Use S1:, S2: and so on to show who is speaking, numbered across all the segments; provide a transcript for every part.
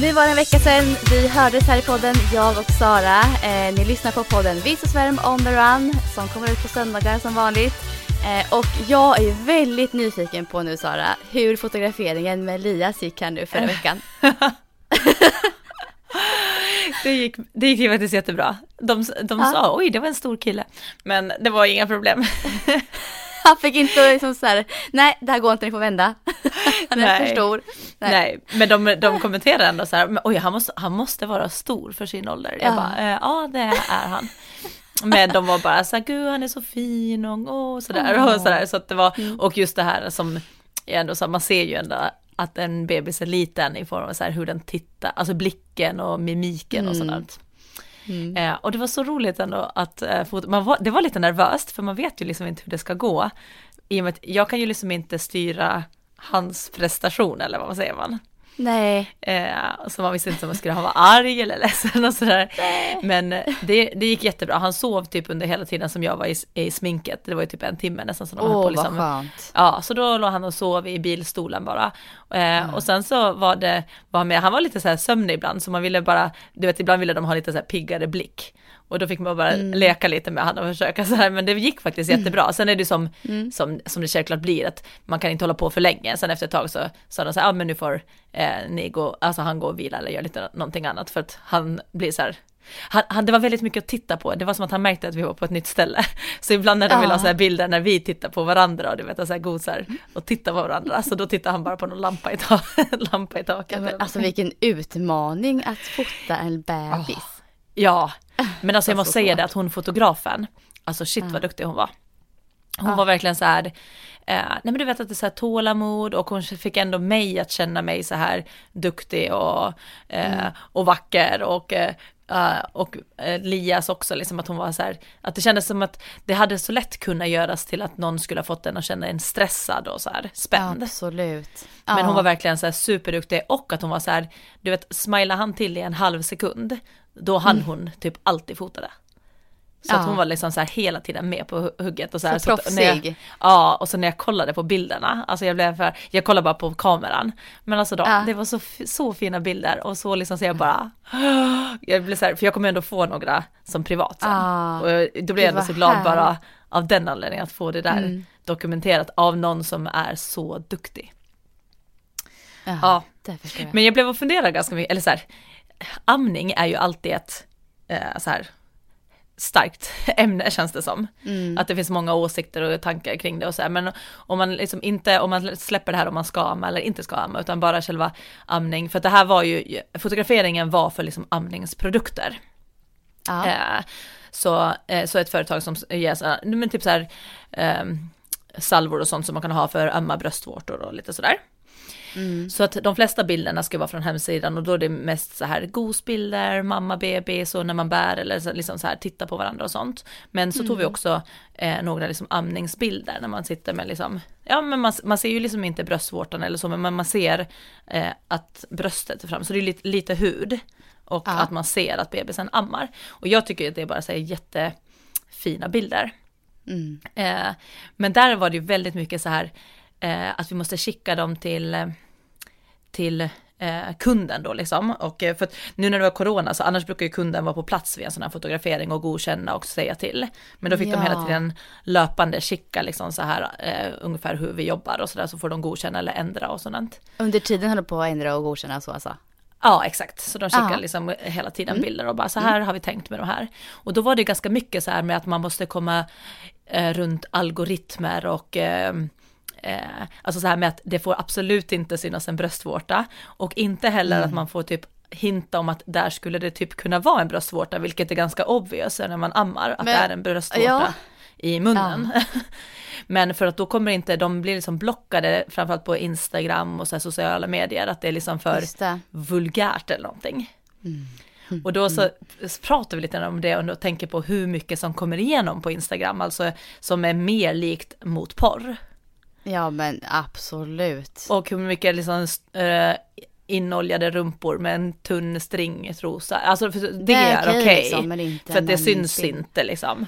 S1: Nu var det en vecka sedan vi hördes här i podden, jag och Sara. Eh, ni lyssnar på podden Vis och Svärm on the run som kommer ut på söndagar som vanligt. Eh, och jag är väldigt nyfiken på nu Sara, hur fotograferingen med Elias gick här nu förra veckan.
S2: det, gick, det gick faktiskt jättebra. De, de
S1: Ja.
S2: sa oj det var en stor kille, men det var inga problem.
S1: Han fick inte liksom så här, nej det här går inte, ni får vända. Han är
S2: Nej.
S1: för stor. Nej.
S2: Nej. men de, de kommenterade ändå så här, oj han måste, han måste vara stor för sin ålder. Jag
S1: Ja.
S2: bara, eh, ja det är han. Men de var bara så här, gud han är så fin och åh, sådär och sådär. Så att det var,
S1: Mm.
S2: och just det här som, jag ändå, så här, man ser ju ändå att en bebis är liten i form av så här hur den tittar, alltså blicken och mimiken och
S1: Mm.
S2: Sådant. Eh, och det var så roligt ändå att eh, man var, det var lite nervöst för man vet ju liksom inte hur det ska gå. I och med att jag kan ju liksom inte styra hans prestation eller vad säger man.
S1: Nej.
S2: Eh, så man visste inte om man skulle vara arg eller ledsen och sådär. Men eh, det, det gick jättebra. Han sov typ under hela tiden som jag var i, i sminket. Det var ju typ en timme nästan som de
S1: Åh
S2: höll på
S1: vad
S2: liksom.
S1: skönt.
S2: Ja, så då låg han och sov i bilstolen bara. Eh, Och sen så var det, var med, han var lite så här sömnig ibland, så man ville bara, du vet ibland ville de ha lite så här piggare blick. Och då fick man bara
S1: Mm.
S2: leka lite med honom och försöka så här, men det gick faktiskt jättebra. Sen är det som,
S1: Mm.
S2: som, som det självklart blir, att man kan inte hålla på för länge. Sen efter ett tag så sa de så här, ja men nu får eh, ni gå, alltså han gå och vila eller göra lite någonting annat, för att han blir så här, han, han, det var väldigt mycket att titta på, det var som att han märkte att vi var på ett nytt ställe. Så ibland när de vill ha
S1: Ja.
S2: så här bilder när vi tittar på varandra och du vet, så här gosar och tittar på varandra, så då tittar han bara på någon lampa i, ta lampa i taket.
S1: Ja, alltså vilken utmaning att fota en bebis.
S2: Ja, men alltså jag måste säga det att hon fotografen, alltså shit vad duktig hon var. Hon
S1: Ja.
S2: var verkligen så här, eh, nej men du vet att det är så här tålamod och hon fick ändå mig att känna mig så här duktig och, eh, och vacker och eh, eh, och eh, Lias också, liksom att hon var så här, att det kändes som att det hade så lätt kunnat göras till att någon skulle ha fått en att känna en stressad och så här spänd.
S1: Absolut.
S2: Men
S1: Ja.
S2: hon var verkligen så här superduktig och att hon var så här, du vet, smila han till i en halv sekund, då hann hon typ alltid fota det. Så
S1: Ja.
S2: att hon var liksom så här hela tiden med på hu- hugget och så här.
S1: Så
S2: att när jag,
S1: proffsig.
S2: ja, och så när jag kollade på bilderna, alltså jag blev för, jag kollade bara på kameran. Men alltså då,
S1: Ja.
S2: det var så, så fina bilder och så liksom så jag bara, jag blev så här, för jag kommer ändå få några som privat sen.
S1: Ah,
S2: och jag- då blev jag ändå så glad
S1: härligt.
S2: bara av den anledningen att få det där
S1: Mm.
S2: dokumenterat av någon som är så duktig.
S1: Ja,
S2: Ja.
S1: jag.
S2: Men jag blev och funderade ganska mycket, eller så här, amning är ju alltid ett eh, så här starkt ämne känns det som.
S1: Mm.
S2: Att det finns många åsikter och tankar kring det och så här. Men om man liksom inte, om man släpper det här om man ska amma eller inte ska amma, utan bara själva amning. För att det här var ju, fotograferingen var för liksom amningsprodukter.
S1: Ja.
S2: Eh, så, eh, så ett företag som ger så här, men typ så här, eh, salvor och sånt som man kan ha för ömma bröstvårtor och lite sådär.
S1: Mm.
S2: Så att de flesta bilderna ska vara från hemsidan och då är det mest så här gosbilder, mamma, bebis och när man bär eller så, liksom så här titta på varandra och sånt. Men så tog vi också eh, några liksom amningsbilder när man sitter med liksom, ja men man, man ser ju liksom inte bröstvårtan eller så, men man, man ser eh, att bröstet är fram, så det är lite, lite hud. Och
S1: Ja.
S2: att man ser att bebisen ammar. Och jag tycker att det är bara så här jättefina bilder.
S1: Mm.
S2: Eh, men där var det ju väldigt mycket så här eh, att vi måste skicka dem till, eh, till eh, kunden då liksom. Och eh, för att nu när det var corona så annars brukar ju kunden vara på plats vid en sån här fotografering och godkänna och säga till. Men då fick de
S1: Ja.
S2: hela tiden löpande skicka liksom så här eh, ungefär hur vi jobbar och så där så får de godkänna eller ändra och sådant.
S1: Under tiden höll du på att ändra och godkänna så alltså?
S2: Ja, exakt. Så de skickar liksom hela tiden bilder och bara så här har vi tänkt med de här. Och då var det ganska mycket så här med att man måste komma eh, runt algoritmer och eh, alltså så här med att det får absolut inte synas en bröstvårta och inte heller att man får typ hinta om att där skulle det typ kunna vara en bröstvårta, vilket är ganska obvious när man ammar, att
S1: Men-
S2: det är en bröstvårta.
S1: ja.
S2: i munnen. Men för att då kommer inte, de blir liksom blockade framförallt på Instagram och så sociala medier, att det är liksom för vulgärt eller någonting. Mm. Mm. Och då så pratar vi lite om det och tänker på hur mycket som kommer igenom på Instagram, alltså som är mer likt mot porr.
S1: Ja men absolut.
S2: Och hur mycket liksom äh, inoljade rumpor med en tunn stringtrosa. Alltså det, det är okej. Okay, liksom, för att det syns sting. inte liksom.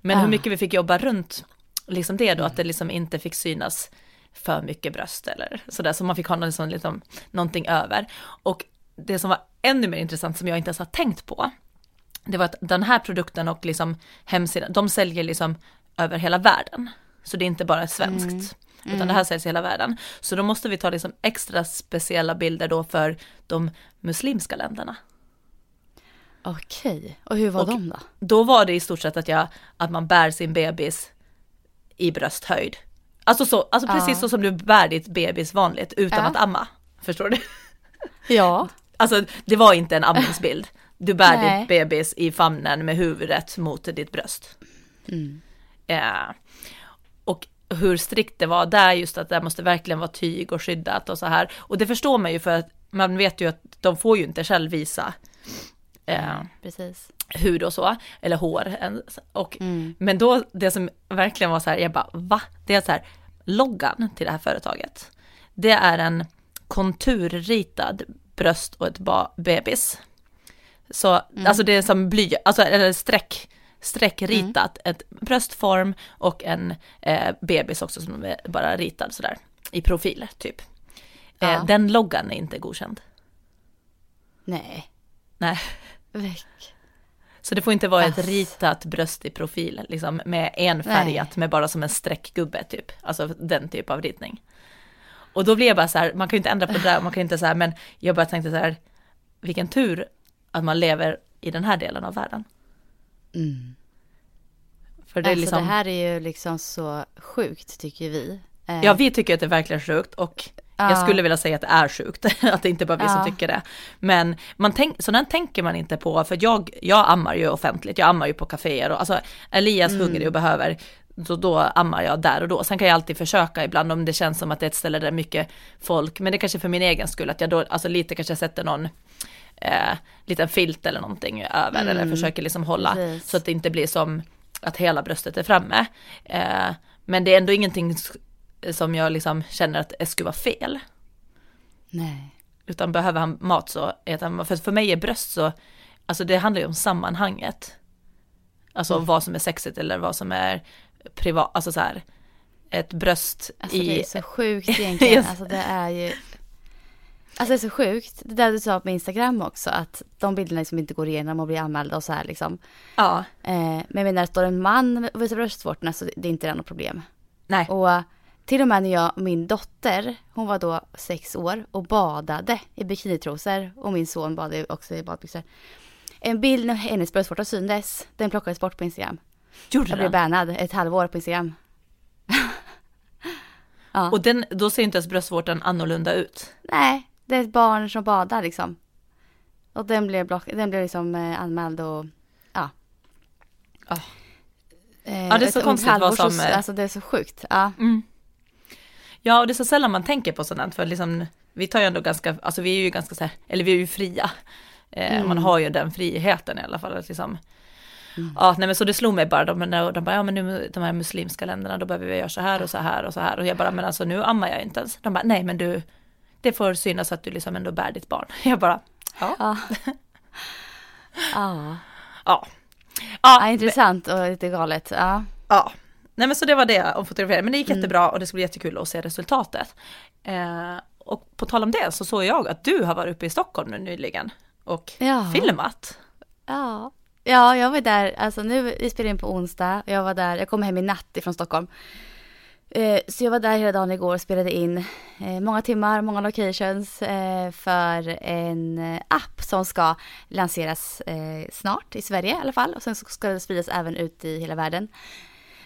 S2: Men ah. hur mycket vi fick jobba runt liksom det då, mm. att det liksom inte fick synas för mycket bröst eller sådär, så man fick ha liksom, liksom, någonting över. Och det som var ännu mer intressant som jag inte ens har tänkt på, det var att den här produkten och liksom hemsidan, de säljer liksom över hela världen. Så det är inte bara svenskt. Mm. Mm. Utan det här säljs i hela världen. Så då måste vi ta liksom extra speciella bilder då för de muslimska länderna.
S1: Okej, och hur var och de då?
S2: Då var det i stort sett att, jag, att man bär sin bebis i brösthöjd. Alltså, så, alltså precis ja. så som du bär ditt bebis vanligt utan ja. att amma. Förstår du?
S1: Ja.
S2: Alltså det var inte en amningsbild. Du bär Nej. ditt bebis i famnen med huvudet mot ditt bröst. Mm. Ja. Och hur strikt det var där, just att det måste verkligen vara tyg och skyddat och så här. Och det förstår man ju för att man vet ju att de får ju inte själv visa
S1: eh, Precis.
S2: hud och så, eller hår. Och, mm. Men då, det som verkligen var så här, jag bara va? Det är så här, loggan till det här företaget. Det är en konturritad bröst och ett bebis. Så, mm. alltså det är som bly, alltså eller streck, streckritat, mm. ett bröstform och en eh, bebis också som är bara ritad sådär i profil typ. Eh, ja. den loggan är inte godkänd.
S1: Nej.
S2: Nej.
S1: Väck.
S2: Så det får inte vara ett ritat bröst i profil, liksom med enfärgat Nej. med bara som en streckgubbe typ. Alltså den typ av ritning. Och då blir jag bara så här, man kan ju inte ändra på det där, man kan inte så här, men jag bara tänkte så här, vilken tur att man lever i den här delen av världen.
S1: Mm. För det, är alltså, liksom... det här är ju liksom så sjukt tycker vi.
S2: Ja, vi tycker att det är verkligen sjukt och ja. jag skulle vilja säga att det är sjukt, att det inte bara vi ja. som tycker det. Men man tänk, sådant tänker man inte på, för jag, jag ammar ju offentligt, jag ammar ju på kaféer och alltså Elias mm. hungrig och behöver så då ammar jag där och då. Sen kan jag alltid försöka ibland om det känns som att det är ett ställe där mycket folk, men det är kanske för min egen skull att jag då, alltså lite kanske sätter någon eh, liten filt eller någonting över mm. eller försöker liksom hålla Precis. så att det inte blir som att hela bröstet är framme. Eh, men det är ändå ingenting som jag liksom känner att det skulle vara fel.
S1: Nej.
S2: Utan behöver han mat så äter han, för för mig är bröst så, alltså det handlar ju om sammanhanget. Alltså mm. vad som är sexigt eller vad som är privat, alltså så här, ett bröst
S1: alltså, i... det är så sjukt egentligen, yes. alltså det är ju Alltså det är så sjukt, det där du sa på Instagram också, att de bilderna liksom inte går igenom och blir anmälda och så här liksom.
S2: Ja.
S1: Eh, men jag menar, står en man och visar bröstvårtorna så det är inte något problem.
S2: Nej.
S1: Och till och med när jag, min dotter, hon var då sex år och badade i bikinitrosor och min son badade också i badbyxor. En bild när hennes bröstvårta syndes, den plockades bort på Instagram.
S2: Gjorde
S1: jag blev bannad ett halvår på Instagram.
S2: ja. Och den, då ser inte ens bröstvårtan annorlunda ut?
S1: Nej, det är ett barn som badar liksom. Och den blev, block, den blev liksom eh, anmäld och ja.
S2: Oh. Eh, ja det är så konstigt vad som...
S1: Så, alltså det är så sjukt. Ja.
S2: Mm. Ja och det är så sällan man tänker på sådant för liksom vi tar ju ändå ganska, alltså vi är ju ganska så här, eller vi är ju fria. Eh, mm. Man har ju den friheten i alla fall att liksom Mm. Ja, nej men så det slog mig bara, de, de bara, ja men nu de här muslimska länderna, då behöver vi göra så här och så här och så här. Och jag bara, men alltså nu ammar jag inte ens. De bara, nej men du, det får synas att du liksom ändå bär ditt barn. Jag bara, ja.
S1: Ja.
S2: ja.
S1: ja. ja. intressant och lite galet. Ja.
S2: Ja. Nej men så det var det om fotografering, men det gick mm. jättebra och det ska bli jättekul att se resultatet. Eh, och på tal om det så såg jag att du har varit uppe i Stockholm nu nyligen och ja. filmat.
S1: Ja. Ja, jag var där, alltså nu, vi spelar in på onsdag, jag var där, jag kom hem i natt ifrån Stockholm. Eh, så jag var där hela dagen igår och spelade in eh, många timmar, många locations eh, för en eh, app som ska lanseras eh, snart i Sverige i alla fall och sen ska det spridas även ut i hela världen.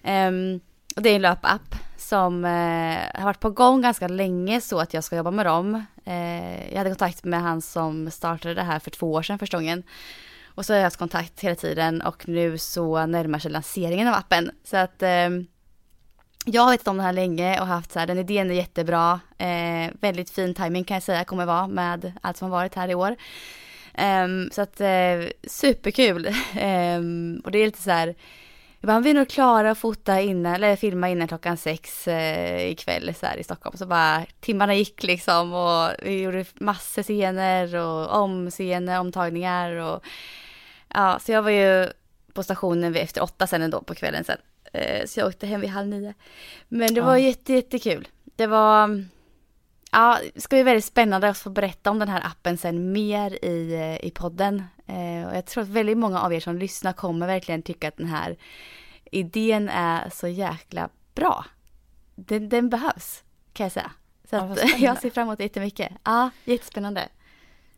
S1: Ehm, och det är en löpapp som eh, har varit på gång ganska länge så att jag ska jobba med dem. jag hade kontakt med han som startade det här för två år sedan första gången. Och så har jag haft kontakt hela tiden och nu så närmar sig lanseringen av appen. Så att eh, jag har vetat om den här länge och haft så här, den idén är jättebra. Eh, väldigt fin timing kan jag säga kommer vara med allt som har varit här i år. Um, så att eh, superkul. Um, och det är lite så här, jag bara, vi är nog klara att fota innan, eller filma innan klockan sex eh, ikväll så här i Stockholm. Så bara timmarna gick liksom och vi gjorde massor scener och omscener, omtagningar och ja, så jag var ju på stationen vid efter åtta sen ändå på kvällen sen. Uh, så jag åkte hem vid halv nio. Men det var ja. jätte, jättekul. Det var Ja, det ska bli väldigt spännande att få berätta om den här appen sen mer i, eh, i podden. Eh, och jag tror att väldigt många av er som lyssnar kommer verkligen tycka att den här idén är så jäkla bra. Den, den behövs, kan jag säga. Så ja, jag ser fram emot det jättemycket. Ja, jättespännande.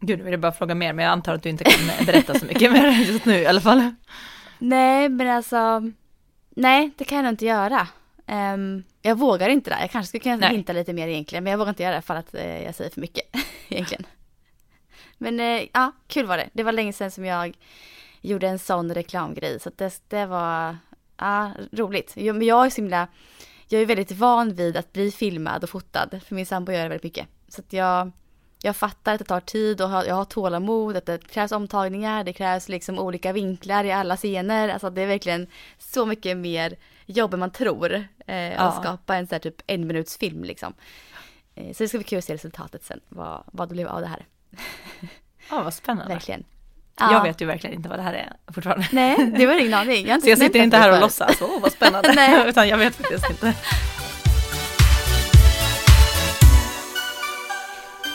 S2: Gud, nu vill jag bara fråga mer, men jag antar att du inte kan berätta så mycket mer just nu i alla fall.
S1: Nej, men alltså, nej, det kan jag nog inte göra. Um, jag vågar inte det. Jag kanske skulle kunna Nej. hinta lite mer egentligen, men jag vågar inte göra det för att uh, jag säger för mycket egentligen. Men uh, ja, kul var det. Det var länge sedan som jag gjorde en sån reklamgrej, så det, det var ja, roligt. Jag, men jag är så himla, jag är väldigt van vid att bli filmad och fotad, för min sambo gör det väldigt mycket. Så att jag, jag fattar att det tar tid och jag har tålamod, att det krävs omtagningar, det krävs liksom olika vinklar i alla scener. Alltså det är verkligen så mycket mer jobb än man tror. Eh, ja. Att skapa en sån här typ en minuts film liksom. Eh, så det ska bli kul att se resultatet sen, vad, vad det blev av det här.
S2: Ja, vad spännande.
S1: Verkligen.
S2: Ja. Jag vet ju verkligen inte vad det här är fortfarande.
S1: Nej, det var ingen aning.
S2: Jag så jag sitter inte här och låtsas, åh vad spännande. Nej. Utan jag vet faktiskt inte.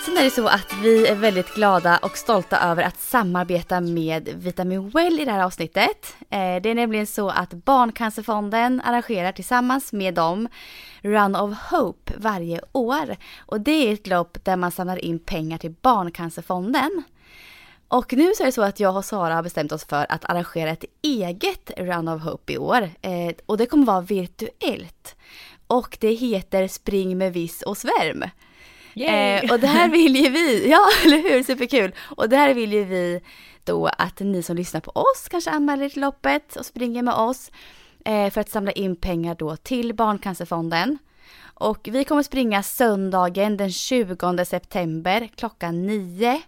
S1: Sen är det så att vi är väldigt glada och stolta över att samarbeta med Vitamin Well i det här avsnittet. Eh, det är nämligen så att Barncancerfonden arrangerar tillsammans med dem Run of Hope varje år. Och det är ett lopp där man samlar in pengar till Barncancerfonden. Och nu så är det så att jag och Sara har bestämt oss för att arrangera ett eget Run of Hope i år. Eh, och det kommer vara virtuellt. Och det heter Spring med viss och svärm. Eh, och det här vill ju vi, ja eller hur, superkul. Och det här vill ju vi då att ni som lyssnar på oss kanske anmäler till loppet och springer med oss eh, för att samla in pengar då till Barncancerfonden. Och vi kommer springa söndagen den 20 september klockan 9.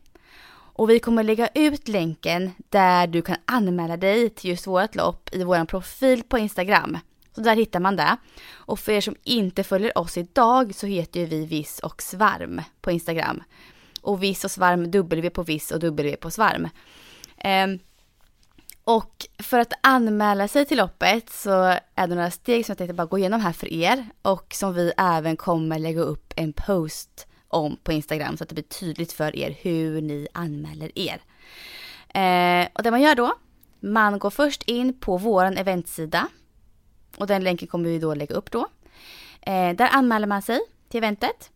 S1: Och vi kommer lägga ut länken där du kan anmäla dig till just vårt lopp i vår profil på Instagram. Så där hittar man det. Och för er som inte följer oss idag så heter ju vi Viss och Svarm på Instagram. Och Viss och Svarm, W på Viss och W på Svarm. Um, och för att anmäla sig till loppet så är det några steg som jag tänkte bara gå igenom här för er och som vi även kommer lägga upp en post om på Instagram så att det blir tydligt för er hur ni anmäler er. Eh, och det man gör då, man går först in på våran eventsida och den länken kommer vi då lägga upp då. Eh, där anmäler man sig till eventet.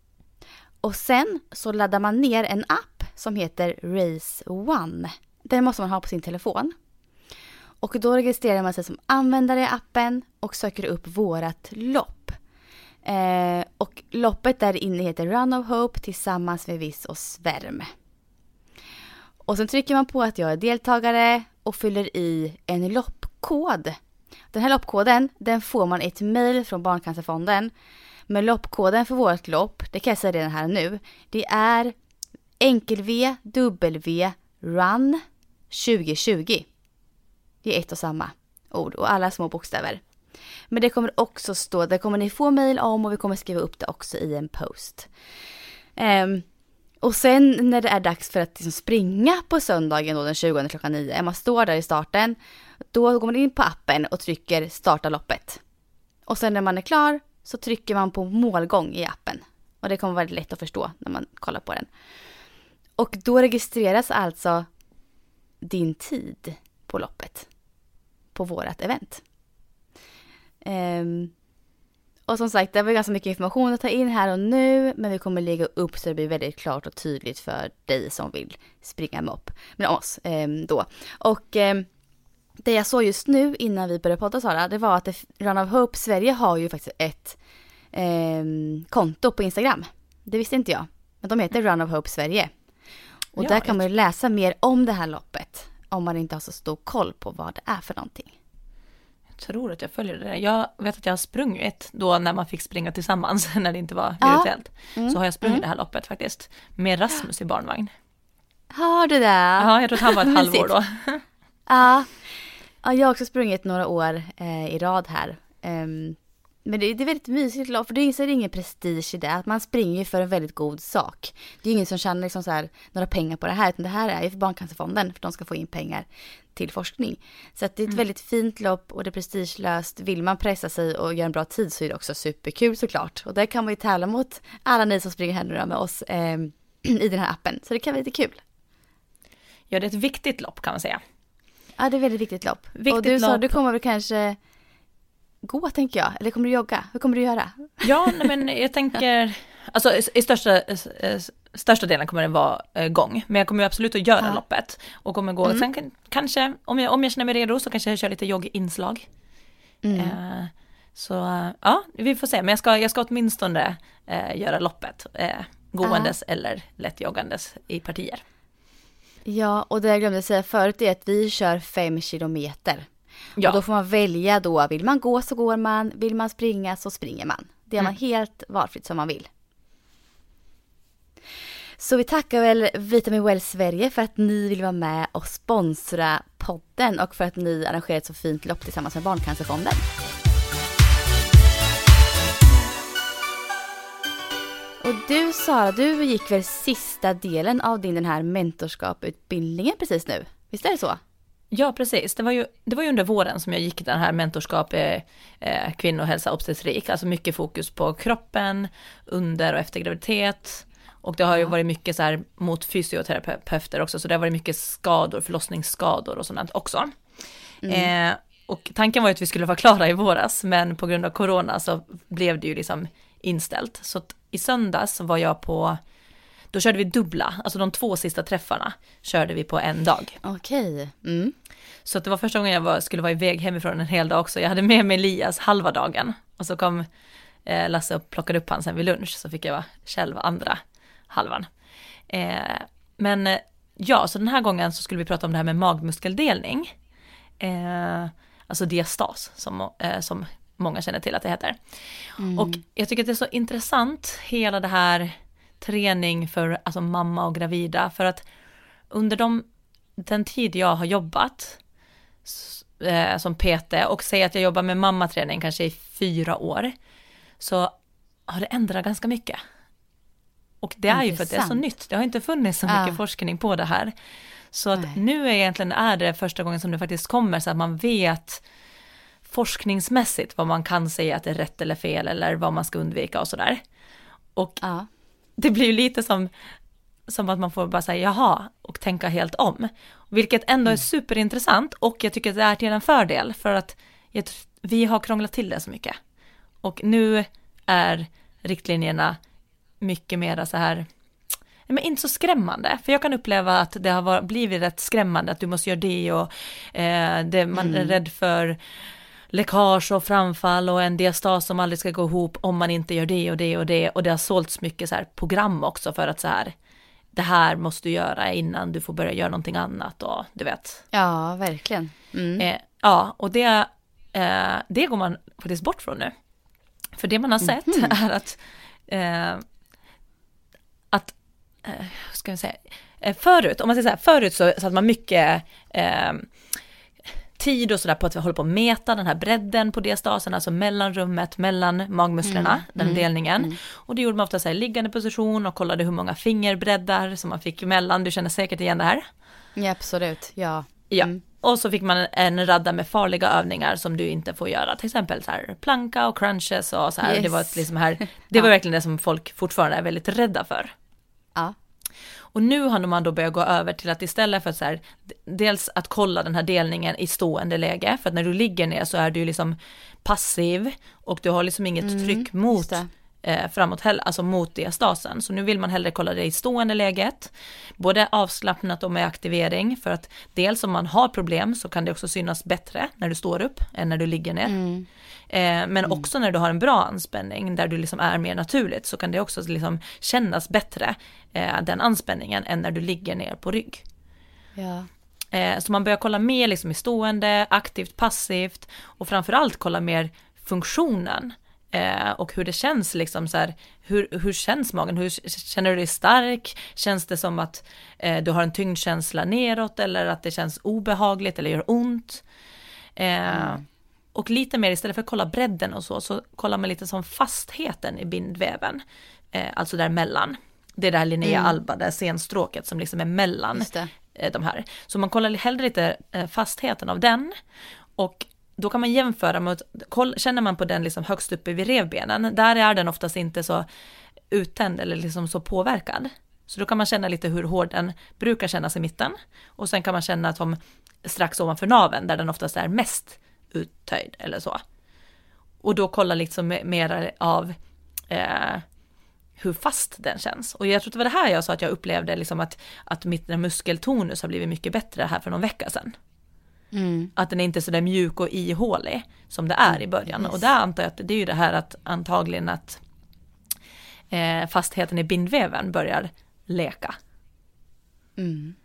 S1: Och sen så laddar man ner en app som heter Race One. Den måste man ha på sin telefon. Och då registrerar man sig som användare i appen och söker upp vårat lopp. Eh, och loppet där inne heter Run of Hope tillsammans med Viss och Svärm. Och sen trycker man på att jag är deltagare och fyller i en loppkod den här loppkoden, den får man i ett mejl från Barncancerfonden. Men loppkoden för vårt lopp, det kan jag säga redan här nu, det är enkel-V, W, RUN 2020. Det är ett och samma ord och alla små bokstäver. Men det kommer också stå, det kommer ni få mejl om och vi kommer skriva upp det också i en post. Um, och sen när det är dags för att liksom springa på söndagen då den 20 klockan 9, man står där i starten då går man in på appen och trycker starta loppet. Och sen när man är klar så trycker man på målgång i appen. Och det kommer vara väldigt lätt att förstå när man kollar på den. Och då registreras alltså din tid på loppet. På vårat event. Um, och som sagt, det var ganska mycket information att ta in här och nu, men vi kommer lägga upp så det blir väldigt klart och tydligt för dig som vill springa mopp med oss um, då. Och um, det jag såg just nu innan vi började podda Sara, det var att det, Run of Hope Sverige har ju faktiskt ett eh, konto på Instagram. Det visste inte jag. Men de heter Run of Hope Sverige. Och ja, där kan man ju läsa mer om det här loppet. om man inte har så stor koll på vad det är för någonting.
S2: Jag tror att jag följer det. Jag vet att jag har sprungit då när man fick springa tillsammans när det inte var virtuellt.
S1: Mm.
S2: Så har jag sprungit
S1: Mm.
S2: det här loppet faktiskt. Med Rasmus i barnvagn.
S1: Har du det?
S2: Ja, jag tror att han var ett halvår då.
S1: Ja. ja, jag har också sprungit några år eh, i rad här. Ehm, men det, det är väldigt mysigt lopp, för det är ingen prestige i det. Att man springer ju för en väldigt god sak. Det är ingen som tjänar liksom så här, några pengar på det här, utan det här är ju för Barncancerfonden, för de ska få in pengar till forskning. Så att det är ett väldigt fint lopp och det är prestigelöst. Vill man pressa sig och göra en bra tid så är det också superkul såklart. Och där kan man ju tävla mot alla ni som springer här nu med oss ehm, i den här appen. Så det kan vara lite kul.
S2: Ja, det är ett viktigt lopp kan man säga.
S1: Ja, det är väldigt viktigt lopp.
S2: Viktigt
S1: och du sa,
S2: lopp.
S1: du kommer väl kanske gå, tänker jag. Eller kommer du jogga? Hur kommer du göra?
S2: Ja, nej, men jag tänker, alltså i- i största, största delen kommer det vara eh, gång, men jag kommer absolut att göra
S1: Ja.
S2: loppet och kommer gå, sen kan, kanske, om jag, om jag känner mig redo så kanske jag kör lite jogginslag.
S1: Mm.
S2: Eh, så ja, vi får se, men jag ska, jag ska åtminstone eh, göra loppet, eh, gåendes eller lättjoggandes i partier.
S1: Ja, och det jag glömde säga förut är att vi kör fem kilometer.
S2: Ja,
S1: Och då får man välja då, vill man gå så går man, vill man springa så springer man. Det är man helt valfritt som man vill. Så vi tackar väl Vitamin Well Sverige för att ni vill vara med och sponsra podden och för att ni arrangerar ett så fint lopp tillsammans med Barncancerfonden. Och du Sara, du gick väl sista delen av din den här mentorskaputbildningen precis nu? Visst är det så?
S2: Ja, precis. Det var, ju, det var ju under våren som jag gick den här mentorskap eh, eh, kvinnohälsa obstetrik, alltså mycket fokus på kroppen under och efter graviditet. Och det har ju varit mycket så här mot fysioterapeuter också, så det har varit mycket skador, förlossningsskador och sånt också. Eh, och tanken var ju att vi skulle vara klara i våras, men på grund av corona så blev det ju liksom inställt. Så i söndags var jag på, då körde vi dubbla, alltså de två sista träffarna körde vi på en dag.
S1: Okej. Mm.
S2: Så att det var första gången jag var, skulle vara iväg hemifrån en hel dag också. Jag hade med mig Elias halva dagen och så kom eh, Lasse och plockade upp han sen vid lunch så fick jag vara själv andra halvan. Eh, men eh, ja, så den här gången så skulle vi prata om det här med magmuskeldelning. Eh, alltså diastas som, eh, som många känner till att det heter. Och jag tycker att det är så intressant hela det här träning för alltså mamma och gravida för att under de, den tid jag har jobbat eh, som PT och säga att jag jobbar med mammaträning kanske i fyra år så har det ändrat ganska mycket. Och det är ju för att det är så nytt, det har inte funnits så mycket
S1: Ja.
S2: forskning på det här. Så att
S1: Nej.
S2: nu är egentligen är det första gången som det faktiskt kommer så att man vet forskningsmässigt vad man kan säga att det är rätt eller fel eller vad man ska undvika och sådär. Och
S1: Ja.
S2: det blir ju lite som, som att man får bara säga jaha och tänka helt om. Vilket ändå är superintressant och jag tycker att det är till en fördel för att jag, vi har krånglat till det så mycket. Och nu är riktlinjerna mycket mera så här, men inte så skrämmande. För jag kan uppleva att det har blivit rätt skrämmande att du måste göra det och eh, det, man är rädd för läckage och framfall och en diastas som aldrig ska gå ihop om man inte gör det och det och det och det har sålts mycket så här program också för att så här det här måste du göra innan du får börja göra någonting annat och du vet.
S1: ja, verkligen. Mm.
S2: Eh, ja, och det, eh, det går man faktiskt bort från nu. För det man har sett är att, eh, att eh, hur ska jag säga, eh, förut, om man säger så här, förut så satt man mycket eh, tid och sådär på att vi håller på att mäta den här bredden på diastasen, alltså mellanrummet mellan magmusklerna, den delningen. Och det gjorde man ofta så här i liggande position och kollade hur många fingerbreddar som man fick emellan, du känner säkert igen det här.
S1: Ja, absolut. Ja.
S2: Ja,
S1: Mm.
S2: och så fick man en radda med farliga övningar som du inte får göra, till exempel så här planka och crunches och så här.
S1: Yes.
S2: Det var liksom här, det var verkligen det som folk fortfarande är väldigt rädda för.
S1: Ja.
S2: Och nu har man då börjat gå över till att istället för att så här, dels att kolla den här delningen i stående läge, för att när du ligger ner så är du liksom passiv och du har liksom inget tryck mot
S1: Mm,
S2: eh, framåt heller, alltså mot diastasen. Så nu vill man hellre kolla det i stående läget, både avslappnat och med aktivering, för att dels om man har problem så kan det också synas bättre när du står upp än när du ligger ner.
S1: Mm.
S2: Eh, men också när du har en bra anspänning där du liksom är mer naturligt så kan det också liksom kännas bättre, eh, den anspänningen, än när du ligger ner på rygg.
S1: Ja.
S2: Eh, så man börjar kolla mer liksom i stående, aktivt, passivt och framförallt kolla mer funktionen och hur det känns liksom så här, hur, hur känns magen, hur känner du dig stark, känns det som att eh, du har en tyngdkänsla neråt eller att det känns obehagligt eller gör ont. Eh, mm. Och lite mer istället för att kolla bredden och så, så kollar man lite som fastheten i bindväven, eh, alltså däremellan. Det är det här Linnea mm. Alba, det här senstråket som liksom är mellan eh, de här. Så man kollar hellre lite eh, fastheten av den och då kan man jämföra med, känner man på den liksom högst uppe vid revbenen, där är den oftast inte så uttänd eller liksom så påverkad. Så då kan man känna lite hur hård den brukar kännas i mitten. Och sen kan man känna att de strax ovanför naven där den oftast är mest uttöjd eller så. Och då kolla liksom mer av eh, hur fast den känns. Och jag tror att det var det här jag sa att jag upplevde liksom att, att mitt muskeltonus har blivit mycket bättre här för någon vecka sedan. Mm. Att den är inte är sådär mjuk och ihålig som det är i början. Yes. Och där antar jag att det är ju det här att antagligen att eh, fastheten i bindväven börjar leka. Mm.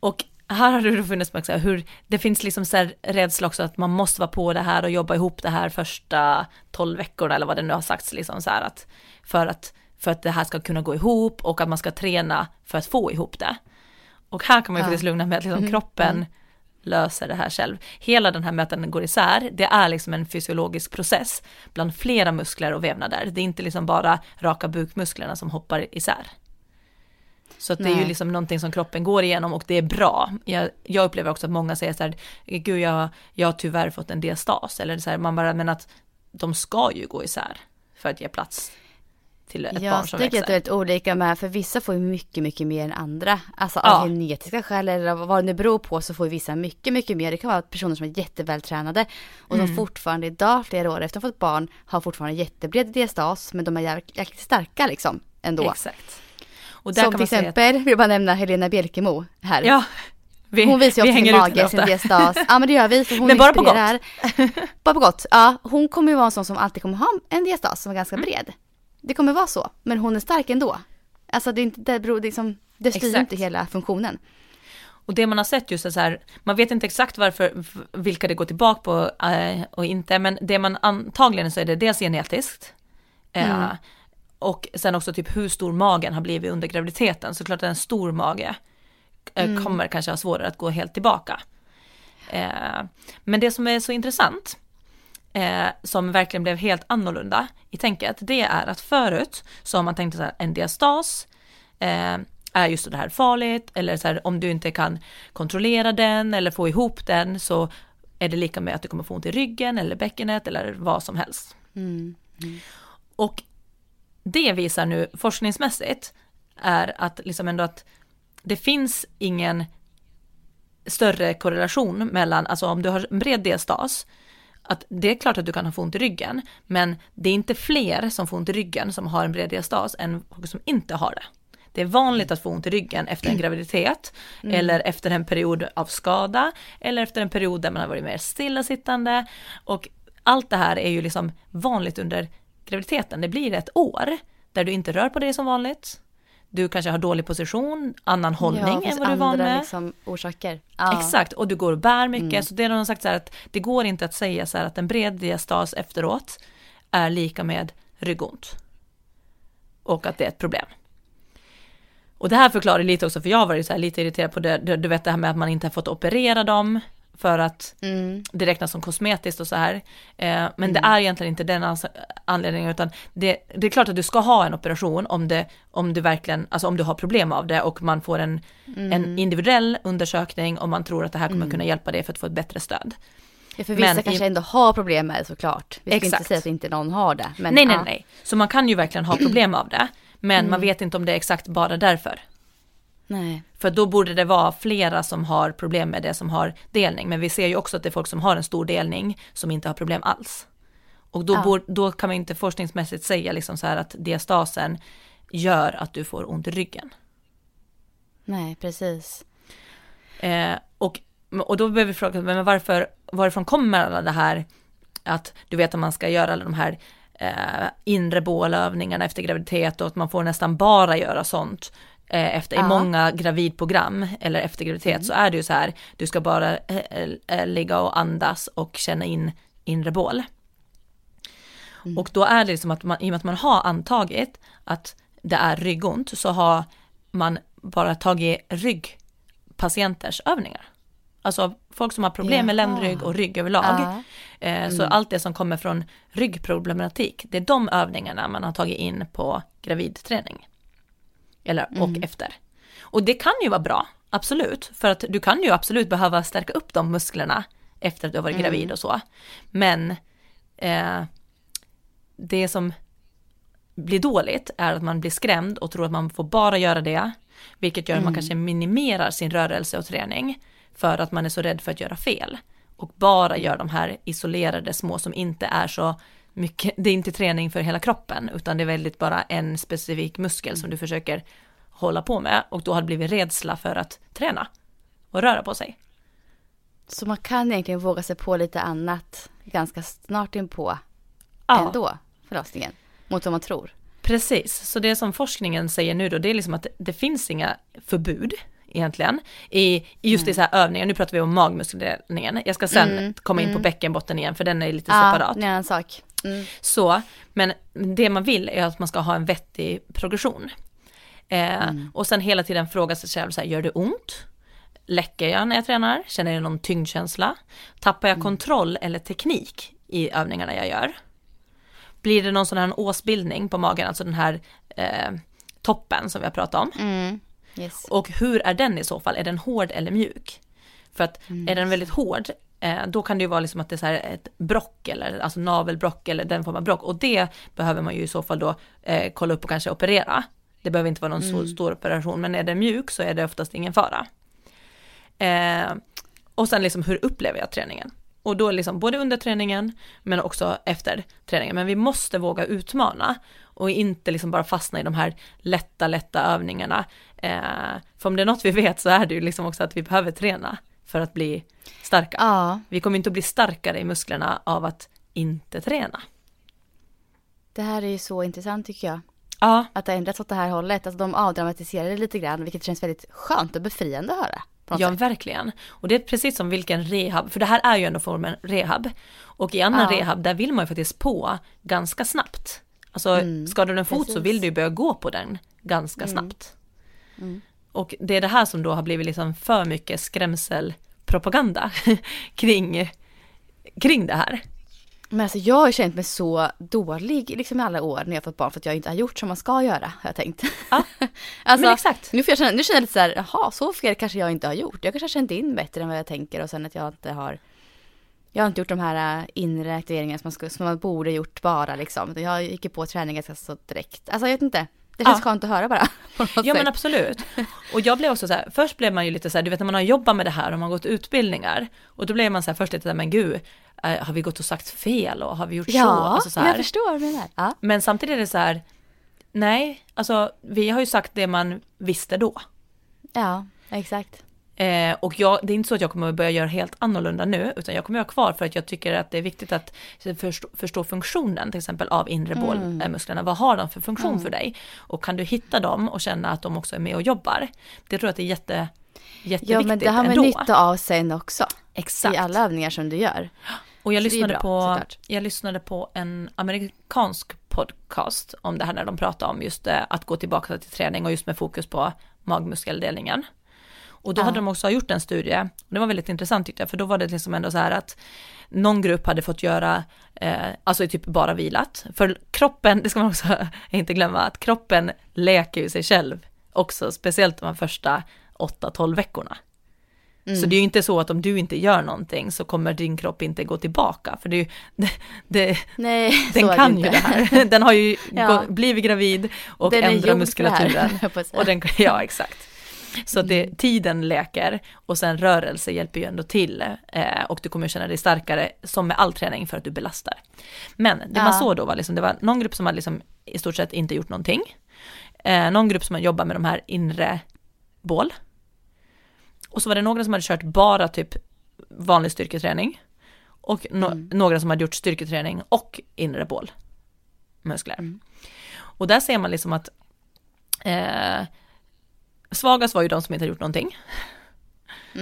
S2: Och här har det funnits med hur det finns liksom så här rädsla också att man måste vara på det här och jobba ihop det här första tolv veckorna eller vad det nu har sagts liksom så här att för att för att det här ska kunna gå ihop och att man ska träna för att få ihop det. Och här kan man ju ja. faktiskt lugna med att liksom mm. kroppen löser det här själv. Hela den här den går isär, det är liksom en fysiologisk process bland flera muskler och vävnader. Det är inte liksom bara raka bukmusklerna som hoppar isär. Så att det är ju liksom någonting som kroppen går igenom och det är bra. Jag, jag upplever också att många säger så här, gud jag, jag har tyvärr fått en diastas, eller så här, man bara, men att de ska ju gå isär för att ge plats till ett
S1: jag
S2: barn som växer.
S1: Jag tycker att det är lite olika med, för vissa får ju mycket, mycket mer än andra. Alltså ja. av genetiska skäl eller vad det nu beror på så får ju vissa mycket, mycket mer. Det kan vara personer som är jättevältränade och mm. som fortfarande idag, flera år efter att ha fått barn, har fortfarande jättebred diastas, men de är jäkligt starka liksom ändå.
S2: Exakt.
S1: Och som till exempel, vill jag bara nämna Helena Bjelkemo här.
S2: Ja.
S1: Vi, hon visar ju också sin mage, sin diastas. Ja men det gör vi. För hon
S2: men bara på gott?
S1: Bara på gott. Ja, hon kommer ju vara en sån som alltid kommer ha en diastas som är ganska mm. bred. Det kommer vara så, men hon är stark ändå. Alltså det, är inte, det, beror, liksom, det styr Exakt. inte hela funktionen.
S2: Och det man har sett just är så här, man vet inte exakt varför, vilka det går tillbaka på äh, och inte, men det man antagligen så är det dels genetiskt, äh, mm. Och sen också typ hur stor magen har blivit under graviditeten, så klart att en stor mage äh, mm. kommer kanske ha svårare att gå helt tillbaka. men det som är så intressant, eh, som verkligen blev helt annorlunda i tänket, det är att förut så har man tänkt så här, en diastas eh, är just det här farligt, eller så här, om du inte kan kontrollera den eller få ihop den så är det lika med att du kommer få ont i ryggen eller bäckenet eller vad som helst. Mm. Mm. Och det visar nu forskningsmässigt är att liksom ändå att det finns ingen större korrelation mellan, alltså om du har en bred diastas att det är klart att du kan ha få ont i ryggen, men det är inte fler som får ont i ryggen som har en bred diastas än som inte har det. Det är vanligt att få ont i ryggen efter en graviditet mm. eller efter en period av skada eller efter en period där man har varit mer stillasittande och allt det här är ju liksom vanligt under graviditeten. Det blir ett år där du inte rör på dig som vanligt, du kanske har dålig position, annan hållning ja, än vad du är van med.
S1: Liksom orsaker.
S2: Ja. Exakt, och du går och bär mycket. Mm. Så det har de sagt så här att det går inte att säga så här att en bred diastas efteråt är lika med ryggont. Och att det är ett problem. Och det här förklarar lite också, för jag har varit så här lite irriterad på det, du vet det här med att man inte har fått operera dem för att mm. det räknas som kosmetiskt och så här. Eh, men mm. det är egentligen inte den anledningen utan det, det, är klart att du ska ha en operation om, det, om du verkligen, alltså om du har problem av det och man får en, mm. en individuell undersökning om man tror att det här kommer mm. kunna hjälpa dig för att få ett bättre stöd.
S1: Ja, för vissa men kanske ändå har problem med det såklart. Vi ska exakt. inte säga att inte någon har det.
S2: Men, nej, nej, ja. nej. Så man kan ju verkligen ha problem av det. Men man mm. vet inte om det är exakt bara därför.
S1: Nej.
S2: För då borde det vara flera som har problem med det som har delning. Men vi ser ju också att det är folk som har en stor delning som inte har problem alls. Och då, ja. bor, då kan man inte forskningsmässigt säga liksom så här att diastasen gör att du får ont i ryggen.
S1: Nej, precis.
S2: Eh, och, och då behöver vi fråga, men varför, varifrån kommer alla det här att du vet att man ska göra alla de här eh, inre bålövningarna efter graviditet och att man får nästan bara göra sånt eh, efter,
S1: Ja.
S2: i många gravidprogram eller efter graviditet så är det ju så här, du ska bara eh, eh, ligga och andas och känna in inre bål. Och då är det liksom att man, i och med att man har antagit att det är ryggont så har man bara tagit ryggpatienters övningar. Alltså folk som har problem med ländrygg och rygg överlag.
S1: Ja.
S2: Eh, Så allt det som kommer från ryggproblematik, det är de övningarna man har tagit in på gravidträning. Eller och efter. Och det kan ju vara bra, absolut. För att du kan ju absolut behöva stärka upp de musklerna efter att du har varit gravid och så. Men eh, det som blir dåligt är att man blir skrämd och tror att man får bara göra det, vilket gör att man kanske minimerar sin rörelse och träning för att man är så rädd för att göra fel och bara gör de här isolerade små som inte är så mycket, det är inte träning för hela kroppen utan det är väldigt bara en specifik muskel som du försöker hålla på med och då har det blivit rädsla för att träna och röra på sig.
S1: Så man kan egentligen våga sig på lite annat ganska snart inpå
S2: Ja.
S1: ändå förlossningen. Mot vad man tror.
S2: Precis, så det som forskningen säger nu då, det är liksom att det, finns inga förbud egentligen i, just i så här övningar, nu pratar vi om magmuskeldelningen, jag ska sen
S1: Mm,
S2: komma in på bäckenbotten igen för den är lite
S1: Ja,
S2: separat.
S1: är en sak. Mm.
S2: Så, men det man vill är att man ska ha en vettig progression. Eh, Och sen hela tiden fråga sig själv så här, gör det ont? Läcker jag när jag tränar? Känner jag någon tyngdkänsla? Tappar jag kontroll eller teknik i övningarna jag gör? Blir det någon sån här åsbildning på magen, alltså den här eh, toppen som vi har pratat om?
S1: Mm. Yes.
S2: Och hur är den i så fall? Är den hård eller mjuk? För att är den väldigt hård, eh, då kan det ju vara liksom att det är så här ett brock eller alltså navelbrock eller den formen av brock. Och det behöver man ju i så fall då eh, kolla upp och kanske operera. Det behöver inte vara någon så stor operation, men är den mjuk så är det oftast ingen fara. Eh, och sen liksom hur upplever jag träningen? Och då liksom både under träningen men också efter träningen. Men vi måste våga utmana och inte liksom bara fastna i de här lätta, lätta övningarna. Eh, för om det är något vi vet så är det ju liksom också att vi behöver träna för att bli starka.
S1: Ja,
S2: Vi kommer inte att bli starkare i musklerna av att inte träna.
S1: det här är ju så intressant tycker jag.
S2: Ja,
S1: Att det har ändrats åt det här hållet. Alltså de avdramatiserar det lite grann, vilket känns väldigt skönt och befriande att höra.
S2: ja
S1: sätt.
S2: verkligen. Och det är precis som vilken rehab, för det här är ju ändå formen rehab. Och i annan
S1: Ja.
S2: rehab, där vill man ju faktiskt på ganska snabbt. Alltså skadar du en fot så
S1: precis.
S2: vill du ju börja gå på den ganska snabbt. Och det är det här som då har blivit liksom för mycket skrämselpropaganda kring, kring det här.
S1: Men alltså jag har känt mig så dålig liksom i alla år när jag fått barn för att jag inte har gjort som man ska göra, har jag tänkt.
S2: Ja,
S1: alltså,
S2: men exakt.
S1: Nu, får jag känna, nu känner jag lite så här, jaha, så fel kanske jag inte har gjort. Jag kanske har känt in bättre än vad jag tänker och sen att jag inte har jag har inte gjort de här äh, inre aktiveringarna som man, ska, som man borde gjort bara liksom. Jag gick ju på träning ganska så direkt. Alltså jag vet inte. Det känns
S2: Ja.
S1: skönt att höra bara.
S2: Ja men absolut. Och jag blev också så här, först blev man ju lite så här, du vet när man har jobbat med det här och man har gått utbildningar och då blev man så här först lite där, men gud, eh, har vi gått och sagt fel och har vi gjort så?
S1: Ja,
S2: Alltså så
S1: jag
S2: här.
S1: förstår vad du menar. Ja.
S2: Men samtidigt är det så här, nej, alltså vi har ju sagt det man visste då.
S1: ja, exakt.
S2: Eh, och jag, det är inte så att jag kommer att börja göra helt annorlunda nu, utan jag kommer att ha kvar för att jag tycker att det är viktigt att förstå, förstå funktionen till exempel av inre bålmusklerna. Vad har de för funktion för dig? Och kan du hitta dem och känna att de också är med och jobbar? Det tror jag att det är jätte, jätteviktigt
S1: Ja, men det har man
S2: ändå.
S1: nytta av sen också.
S2: Exakt.
S1: I alla övningar som du gör.
S2: Och jag
S1: Så
S2: lyssnade,
S1: bra,
S2: på,
S1: såklart.
S2: jag lyssnade på en amerikansk podcast om det här när de pratade om just eh, att gå tillbaka till träning och just med fokus på magmuskeldelningen. Och då
S1: Ja.
S2: hade de också gjort en studie, och det var väldigt intressant tyckte jag, för då var det liksom ändå så här att någon grupp hade fått göra, eh, alltså typ bara vilat. För kroppen, det ska man också inte glömma, att kroppen läker ju sig själv också, speciellt de här första 8-12 veckorna.
S1: Mm.
S2: Så det är ju inte så att om du inte gör någonting så kommer din kropp inte gå tillbaka, för det är ju, det, det,
S1: Nej,
S2: den kan
S1: det
S2: ju det här. Den har ju
S1: Ja.
S2: blivit gravid och
S1: för
S2: muskulaturen.
S1: här.
S2: Och den, ja, exakt. Så att
S1: Mm.
S2: det, tiden läker och sen rörelse hjälper ju ändå till eh, och du kommer känna dig starkare som med all träning för att du belastar. Men det
S1: Ja.
S2: man såg då var liksom, det var någon grupp som hade liksom i stort sett inte gjort någonting. Eh, någon grupp som jobbar med de här inre bål. Och så var det några som hade kört bara typ vanlig styrketräning. Och no-
S1: Mm.
S2: några som hade gjort styrketräning och inre bål. Muskler.
S1: Mm.
S2: Och där ser man liksom att eh, svagast var ju de som inte hade gjort någonting.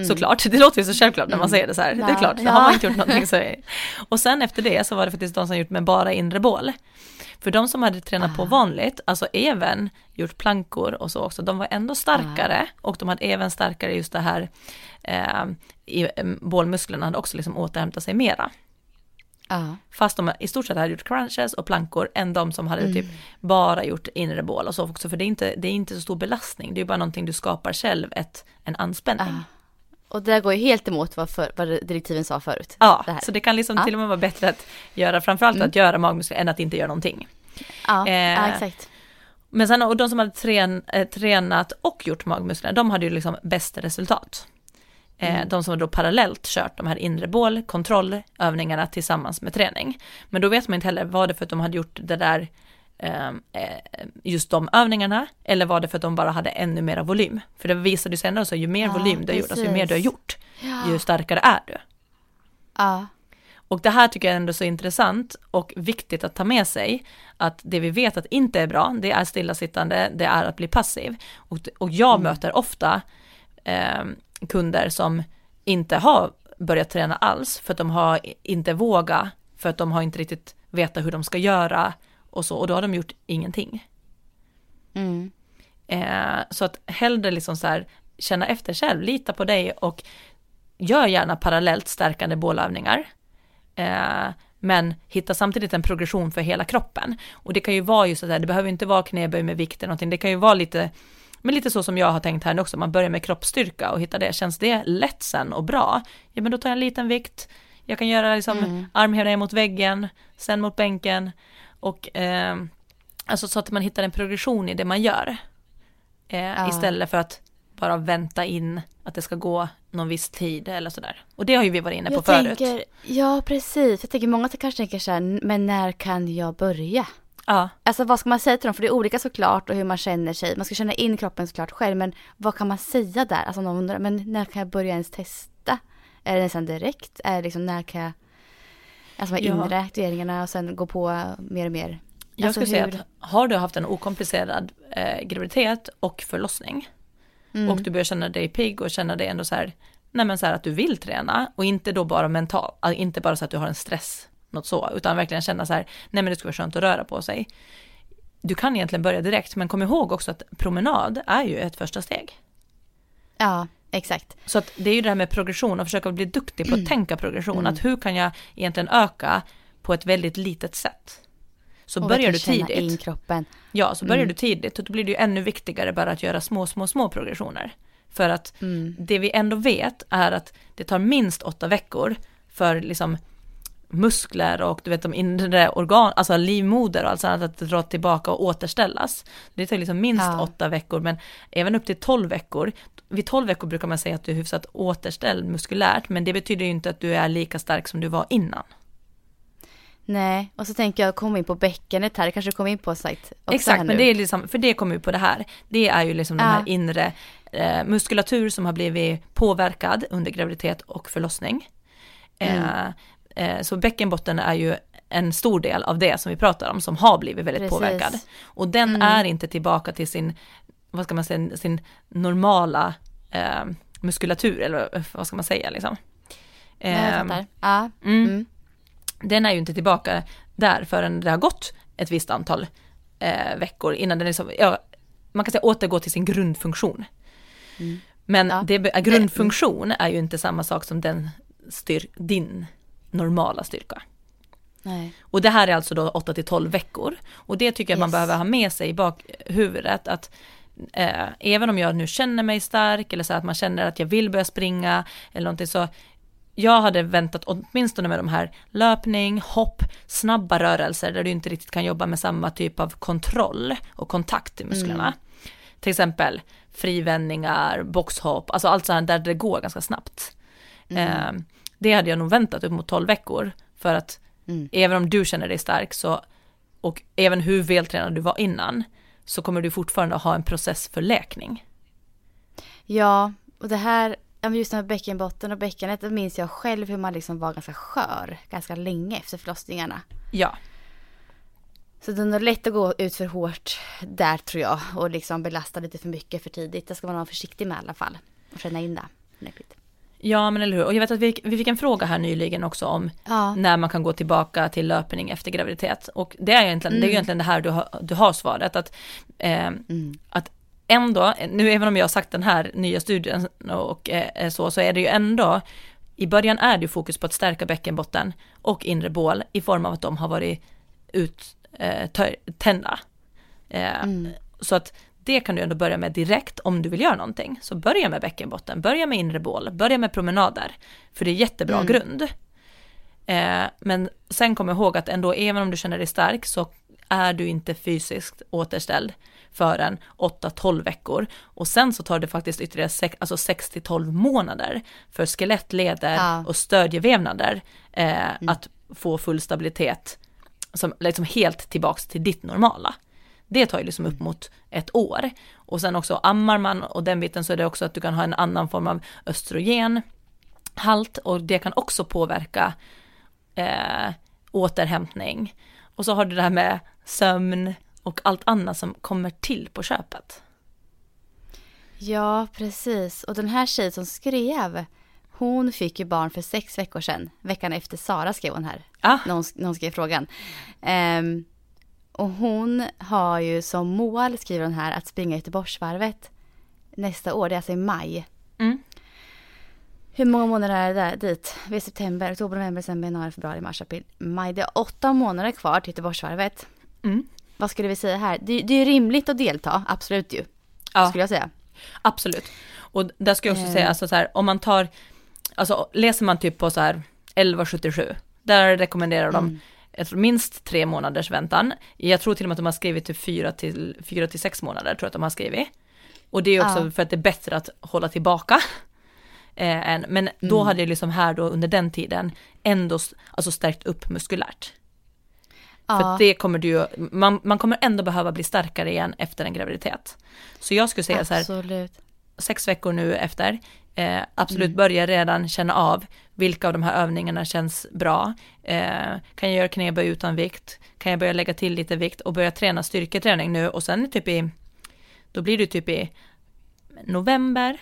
S2: Såklart, det låter ju så självklart när man säger det så här. Det är klart,
S1: ja.
S2: har man inte gjort någonting så är Och sen efter det så var det faktiskt de som gjort med bara inre bål. För de som hade tränat på vanligt, alltså även gjort plankor och så också, de var ändå starkare och de hade även starkare just det här eh, i eh, bålmusklerna hade också liksom återhämtat sig mera.
S1: Ja.
S2: Fast de i stort sett hade gjort crunches och plankor än de som hade typ bara gjort inre bål och så också. För det är inte, det är inte så stor belastning, det är bara någonting du skapar själv, ett, en anspänning.
S1: Ja. Och det där går ju helt emot vad, för, vad direktiven sa förut.
S2: Ja,
S1: det
S2: så det kan liksom
S1: Ja.
S2: till och med vara bättre att göra, framförallt att göra magmuskler än att inte göra någonting.
S1: Ja,
S2: Eh,
S1: ja exakt.
S2: Men sen, och de som hade trän, eh, tränat och gjort magmuskler, de hade ju liksom bäst resultat. Eh, De som då parallellt kört de här inre bål, kontrollövningarna tillsammans med träning. Men då vet man inte heller, var det för att de hade gjort det där, eh, eh, just de övningarna, eller var det för att de bara hade ännu mera volym? För det visade ju sig ändå så, ju mer
S1: Ja,
S2: volym du har gjort, alltså ju mer du har gjort, ju starkare är du.
S1: Ja.
S2: Och det här tycker jag ändå är så intressant och viktigt att ta med sig, att det vi vet att inte är bra, det är stillasittande, det är att bli passiv. Och, och jag möter ofta eh, kunder som inte har börjat träna alls, för att de har inte vågat, för att de har inte riktigt vetat hur de ska göra och så, och då har de gjort ingenting.
S1: Mm.
S2: Eh, så att hellre liksom så här, känna efter själv, lita på dig och gör gärna parallellt stärkande bålövningar. Eh, men hitta samtidigt en progression för hela kroppen. Och det kan ju vara just så här, det behöver inte vara knäböj med vikt eller någonting, det kan ju vara lite, men lite så som jag har tänkt här nu också, man börjar med kroppsstyrka och hittar det, känns det lätt sen och bra, ja men då tar jag en liten vikt, jag kan göra liksom armhävningar mot väggen, sen mot bänken och eh, alltså så att man hittar en progression i det man gör. Eh,
S1: Ja.
S2: Istället för att bara vänta in att det ska gå någon viss tid eller sådär. Och det har ju vi varit inne på
S1: Jag
S2: förut.
S1: tänker, ja precis. Jag tänker många kanske tänker så här, men när kan jag börja?
S2: Ja,
S1: Alltså vad ska man säga till dem? För det är olika såklart och hur man känner sig. Man ska känna in kroppen såklart själv. Men vad kan man säga där? Alltså någon undrar, men när kan jag börja ens testa? Är det nästan direkt? Är det liksom när kan jag... Alltså
S2: Ja.
S1: inre aktiveringarna och sen gå på mer och mer.
S2: jag
S1: Alltså,
S2: skulle säga
S1: hur-
S2: att har du haft en okomplicerad eh, graviditet och förlossning
S1: Mm.
S2: och du börjar känna dig pigg och känna dig ändå så här, nej men så här att du vill träna och inte då bara mentalt, alltså inte bara så att du har en stress, något så, utan verkligen känna så här, nej men det skulle vara skönt att röra på sig. Du kan egentligen börja direkt, men kom ihåg också att promenad är ju ett första steg.
S1: Ja, exakt.
S2: Så att det är ju det här med progression och försöka bli duktig på att tänka progression, att hur kan jag egentligen öka på ett väldigt litet sätt. Så
S1: Och
S2: börjar du
S1: känna in
S2: tidigt,
S1: kroppen.
S2: ja så börjar du tidigt, och då blir det ju ännu viktigare bara att göra små, små, små progressioner. För att det vi ändå vet är att det tar minst åtta veckor för liksom muskler och du vet de inre organ, alltså livmoder och allt sånt att dra tillbaka och återställas. Det tar liksom minst
S1: Ja.
S2: åtta veckor men även upp till 12 veckor. Vid 12 veckor brukar man säga att du är hyfsat återställd muskulärt men det betyder ju inte att du är lika stark som du var innan.
S1: Nej, och så tänker jag komma in på bäckenet här. Det kanske kommer in på också
S2: Exakt, men det är liksom, för det kommer ju på det här. Det är ju liksom
S1: Ja.
S2: här inre eh, muskulatur som har blivit påverkad under graviditet och förlossning.
S1: Mm.
S2: Eh, så bäckenbotten är ju en stor del av det som vi pratar om som har blivit väldigt
S1: Precis. Mm.
S2: påverkad. Och den är inte tillbaka till sin, vad ska man säga, sin normala eh, muskulatur eller eh, vad ska man säga liksom.
S1: Ja, jag
S2: Ehm,
S1: fattar. Ja.
S2: Mm.
S1: Mm.
S2: Den är ju inte tillbaka där förrän det har gått ett visst antal eh, veckor innan den liksom, ja, man kan säga återgå till sin grundfunktion. Men
S1: Ja.
S2: det, grundfunktion är ju inte samma sak som den styr, din normala styrka.
S1: Nej.
S2: Och det här är alltså då 8 till 12 veckor. Och det tycker jag man
S1: Yes.
S2: behöver ha med sig i bakhuvudet att eh, även om jag nu känner mig stark eller så att man känner att jag vill börja springa eller någonting så jag hade väntat åtminstone med de här löpning, hopp, snabba rörelser där du inte riktigt kan jobba med samma typ av kontroll och kontakt i musklerna. Till exempel frivändningar, boxhopp, alltså allt sånt där det går ganska snabbt. Eh, det hade jag nog väntat upp mot 12 veckor för att
S1: Mm.
S2: även om du känner dig stark så och även hur vältränad du var innan så kommer du fortfarande ha en process för läkning.
S1: Ja, och det här, just det här med bäckenbotten och bäckenet, minns jag själv hur man liksom var ganska skör ganska länge efter förlossningarna.
S2: Ja,
S1: Så det är nog lätt att gå ut för hårt där tror jag och liksom belasta lite för mycket för tidigt. Det ska man vara försiktig med i alla fall och känna in det.
S2: Ja men eller hur, och jag vet att vi, vi fick en fråga här nyligen också om
S1: Ja.
S2: när man kan gå tillbaka till löpning efter graviditet. Och det är egentligen, det är
S1: Mm.
S2: egentligen det här du har, du har svaret, att, eh,
S1: Mm.
S2: att ändå, nu även om jag har sagt den här nya studien och eh, så, så är det ju ändå, i början är det ju fokus på att stärka bäckenbotten och inre bål i form av att de har varit uttända. Eh,
S1: Mm.
S2: Så att det kan du ändå börja med direkt om du vill göra någonting. Så börja med bäckenbotten, börja med inre bål, börja med promenader. För det är jättebra
S1: Mm.
S2: grund. Eh, men sen kom ihåg att ändå, även om du känner dig stark så är du inte fysiskt återställd förrän 8-12 veckor. Och sen så tar det faktiskt ytterligare sex, alltså 6-12 månader för skelett, leder
S1: Ja. Mm.
S2: och stödjevävnader eh, att få full stabilitet som liksom helt tillbaks till ditt normala. Det tar ju liksom upp mot ett år. Och sen också ammar man och den biten så är det också att du kan ha en annan form av östrogen halt och det kan också påverka eh, återhämtning. Och så har du det här med sömn och allt annat som kommer till på köpet.
S1: Ja, precis. Och den här tjejen som skrev, hon fick ju barn för sex veckor sedan. Veckan efter Sara skrev hon här.
S2: Ah,
S1: När hon, när hon skrev frågan. Ehm, och hon har ju som mål, skriver hon här, att springa Göteborgsvarvet nästa år. Det är alltså i maj.
S2: mm.
S1: Hur många månader är det där, dit? Vi är september, oktober, november, december, januari, februari, mars, april, maj. Det är åtta månader kvar till Göteborgsvarvet.
S2: Mm.
S1: Vad skulle vi säga här? Det, det är rimligt att delta, absolut ju.
S2: Ja.
S1: Skulle jag säga.
S2: Absolut. Och där ska jag också
S1: Eh.
S2: säga, alltså så här, om man tar, alltså läser man typ på så här 1177, där rekommenderar de
S1: Mm.
S2: Jag tror minst tre månaders väntan. Jag tror till och med att de har skrivit typ fyra till, fyra till sex månader, tror jag att de har skrivit. Och det är också
S1: Ja.
S2: för att det är bättre att hålla tillbaka. Eh, än, men då
S1: Mm.
S2: hade jag liksom här då under den tiden ändå alltså stärkt upp muskulärt. För
S1: Ja,
S2: att det kommer du ju, man, man kommer ändå behöva bli starkare igen efter en graviditet. Så jag skulle säga så här,
S1: absolut.
S2: sex veckor nu efter, eh, absolut
S1: Mm.
S2: börja redan känna av vilka av de här övningarna känns bra. Eh, kan jag göra knäböj utan vikt? Kan jag börja lägga till lite vikt och börja träna styrketräning nu och sen typ i, då blir det typ i november,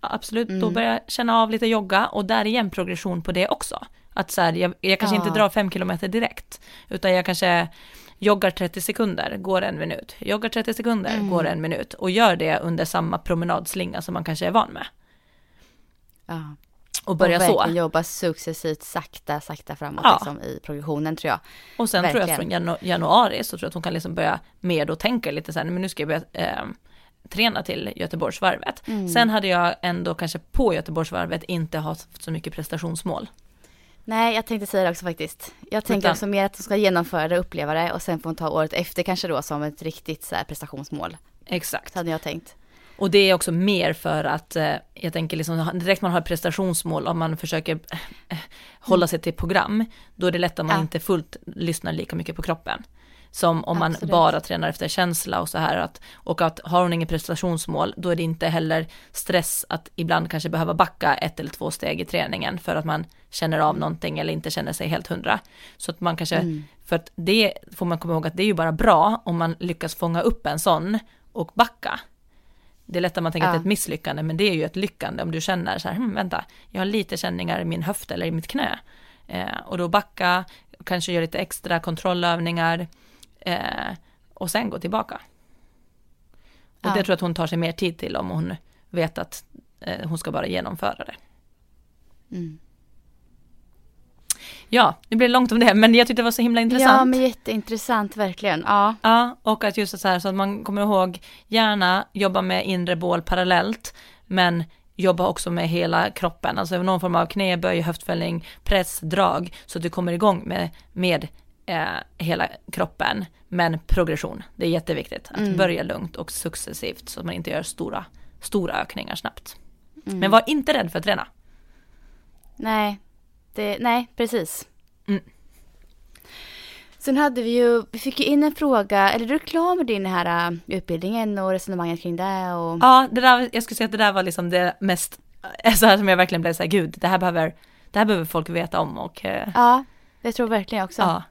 S2: ja, absolut, då
S1: Mm.
S2: börjar jag känna av lite jogga och där igen progression på det också. Att så här, jag, jag kanske
S1: Ja.
S2: inte drar fem kilometer direkt, utan jag kanske joggar 30 sekunder, går en minut, joggar 30 sekunder,
S1: Mm.
S2: går en minut och gör det under samma promenadslinga som man kanske är van med.
S1: Ja.
S2: Och börja
S1: och
S2: så.
S1: verkligen jobba successivt, sakta, sakta framåt
S2: Ja.
S1: liksom, i progressionen tror jag.
S2: Och sen tror jag
S1: verkligen.
S2: från janu- januari så tror jag att hon kan liksom börja med att tänka lite så här, men nu ska jag börja eh, träna till Göteborgsvarvet.
S1: Mm.
S2: Sen hade jag ändå kanske på Göteborgsvarvet inte haft så mycket prestationsmål.
S1: Nej, jag tänkte säga det också faktiskt. Jag tänker
S2: Utan-
S1: också mer att hon ska genomföra det, uppleva det och sen får hon ta året efter kanske då som ett riktigt så prestationsmål.
S2: Exakt.
S1: Så hade jag tänkt.
S2: Och det är också mer för att eh, jag tänker liksom direkt man har prestationsmål om man försöker eh, hålla sig till program, då är det lätt att man
S1: Ja.
S2: inte fullt lyssnar lika mycket på kroppen. Som om man
S1: Absolut.
S2: bara tränar efter känsla och så här att, och att har hon ingen prestationsmål, då är det inte heller stress att ibland kanske behöva backa ett eller två steg i träningen för att man känner av någonting eller inte känner sig helt hundra. Så att man kanske,
S1: Mm.
S2: för att det får man komma ihåg att det är ju bara bra om man lyckas fånga upp en sån och backa. Det är lätt att man tänker
S1: Ja.
S2: att det är ett misslyckande, men det är ju ett lyckande om du känner så här, hm, vänta, jag har lite känningar i min höft eller i mitt knä. Eh, och då backa, kanske göra lite extra kontrollövningar eh, och sen gå tillbaka. Och
S1: Ja.
S2: det tror jag att hon tar sig mer tid till om hon vet att eh, hon ska bara genomföra det.
S1: Mm.
S2: Ja, nu blir det långt om det, men jag tyckte det var så himla intressant.
S1: Ja, men jätteintressant verkligen. Ja,
S2: Ja, och att just så här så att man kommer ihåg, gärna jobba med inre bål parallellt, men jobba också med hela kroppen, alltså någon form av knäböj, höftfällning, press, drag, så att du kommer igång med, med eh, hela kroppen, men progression. Det är jätteviktigt att
S1: Mm.
S2: börja lugnt och successivt så att man inte gör stora, stora ökningar snabbt.
S1: Mm.
S2: Men var inte rädd för att träna.
S1: nej, det, nej, precis.
S2: Mm.
S1: Sen hade vi ju, vi fick ju in en fråga, eller är du klar med din här uh, utbildningen och resonemanget kring det och
S2: Ja, det där, jag skulle säga att det där var liksom det mest, eh, så här som jag verkligen blev så här, gud, det här behöver, det här behöver folk veta om och eh,
S1: Ja, det tror jag verkligen också.
S2: Ja.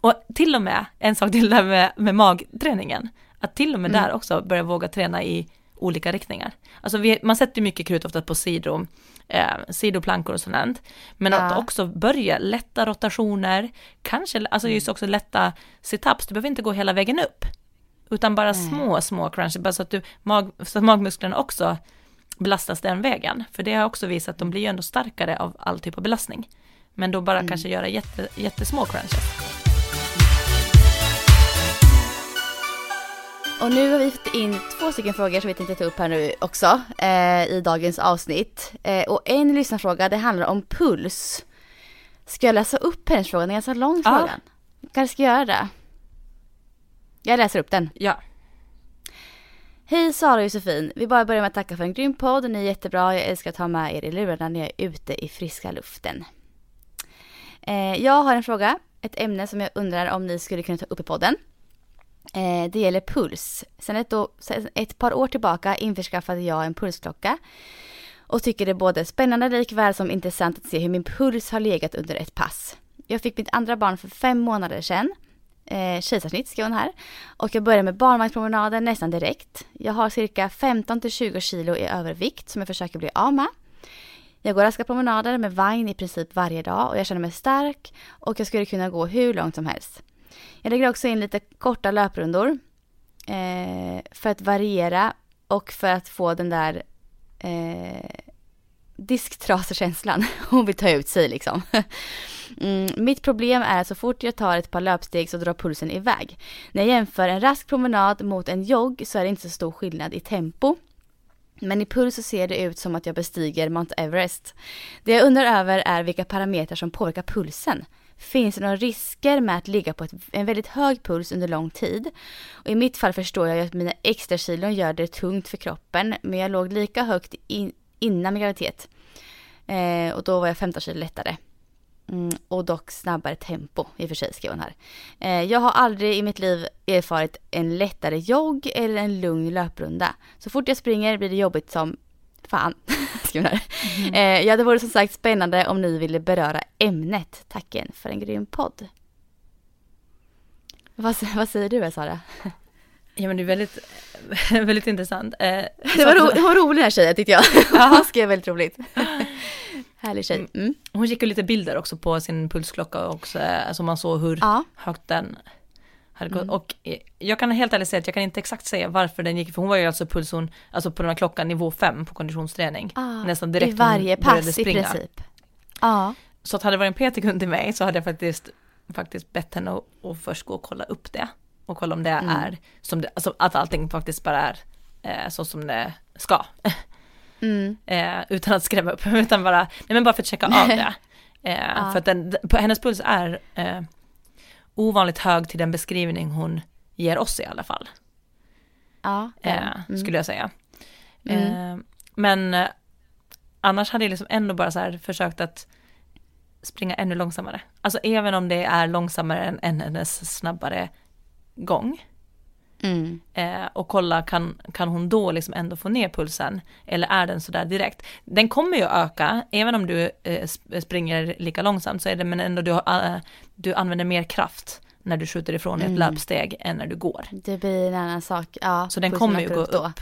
S2: Och till och med, en sak till där med, med magträningen, att till och med
S1: Mm.
S2: där också börja våga träna i olika riktningar. Alltså vi, man sätter mycket krut ofta på sido, eh, sidoplankor och sånt, men att
S1: Ja.
S2: också börja lätta rotationer, kanske, alltså just också lätta situps, du behöver inte gå hela vägen upp, utan bara små, små crunches, bara så att, du, mag, så att magmusklerna också belastas den vägen, för det har också visat att de blir ju ändå starkare av all typ av belastning. Men då bara kanske göra jätte, jättesmå crunches.
S1: Och nu har vi fått in två stycken frågor som vi tänkte ta upp här nu också eh, i dagens avsnitt. Eh, och en lyssnarfråga, det handlar om puls. Ska jag läsa upp hennes fråga? Den är ganska lång
S2: Ja.
S1: frågan. Kanske ska göra det. Jag läser upp den.
S2: Ja,
S1: Hej Sara och Josefin. Vi bara börjar med att tacka för en grym podd. Ni är jättebra. Jag älskar att ha med er i lurarna när jag är ute i friska luften. Eh, jag har en fråga. Ett ämne som jag undrar om ni skulle kunna ta upp i podden. Eh, det gäller puls. Sen ett, då, ett par år tillbaka införskaffade jag en pulsklocka. Och tycker det är både spännande likväl som intressant att se hur min puls har legat under ett pass. Jag fick mitt andra barn för fem månader sedan. Eh, kejsarsnitt skrev hon här. Och jag började med barnvagnspromenader nästan direkt. Jag har cirka 15-20 kilo i övervikt som jag försöker bli av med. Jag går raska promenader med vagn i princip varje dag och jag känner mig stark och jag skulle kunna gå hur långt som helst. Jag lägger också in lite korta löprundor eh, för att variera och för att få den där eh, disktrasekänslan. Hon vill ta ut sig liksom. Mm, mitt problem är att så fort jag tar ett par löpsteg så drar pulsen iväg. När jag jämför en rask promenad mot en jogg så är det inte så stor skillnad i tempo. Men i puls så ser det ut som att jag bestiger Mount Everest. Det jag undrar över är vilka parametrar som påverkar pulsen. Finns det några risker med att ligga på ett, en väldigt hög puls under lång tid? Och I mitt fall förstår jag ju att mina extra kilon gör det tungt för kroppen, men jag låg lika högt in, innan min graviditet. Eh, och då var jag 15 kilo lättare. Mm, och dock snabbare tempo i och för sig skrev hon här. Eh, jag har aldrig i mitt liv erfarit en lättare jogg eller en lugn löprunda. Så fort jag springer blir det jobbigt som fan. här. Eh, ja, det vore som sagt spännande om ni ville beröra ämnet. Tack igen för en grym podd. Vad, vad säger du Sara?
S2: ja men det är väldigt, väldigt intressant. Eh,
S1: Det var, ro, var rolig den här tjejen tyckte jag.
S2: Ja.
S1: Hon skrev väldigt roligt. Härlig tjej. Mm.
S2: Hon skickade lite bilder också på sin pulsklocka också, eh, så man såg hur
S1: Ja.
S2: högt den gått. Och eh, jag kan helt ärligt säga att jag kan inte exakt säga varför den gick, för hon var ju alltså pulshon, alltså på den här klockan nivå 5 på konditionsträning.
S1: Ah,
S2: Nästan direkt
S1: I varje pass i
S2: springa.
S1: princip. Ja.
S2: Så att hade det varit en PT-kund till mig så hade jag faktiskt, faktiskt bett henne att, att först gå och kolla upp det. Och kolla om det
S1: Mm.
S2: är, som det, alltså att allting faktiskt bara är eh, så som det ska.
S1: Mm.
S2: eh, utan att skrämma upp, utan bara, nej men bara för att checka av det. Eh,
S1: Ja.
S2: För att den, på, hennes puls är eh, ovanligt hög till den beskrivning hon ger oss i alla fall,
S1: Ja.
S2: eh.
S1: Mm.
S2: skulle jag säga.
S1: Mm.
S2: Eh, men eh, annars hade jag liksom ändå bara så försökt att springa ännu långsammare. Alltså även om det är långsammare än, än hennes snabbare gång.
S1: Mm.
S2: Eh, och kolla, kan, kan hon då liksom ändå få ner pulsen? Eller är den sådär direkt? Den kommer ju öka, även om du eh, sp- springer lika långsamt så är det, men ändå du, eh, du använder mer kraft när du skjuter ifrån ett
S1: Mm.
S2: löpsteg än när du går.
S1: Det blir en annan sak. Ja,
S2: Så den kommer ju gå
S1: då.
S2: upp.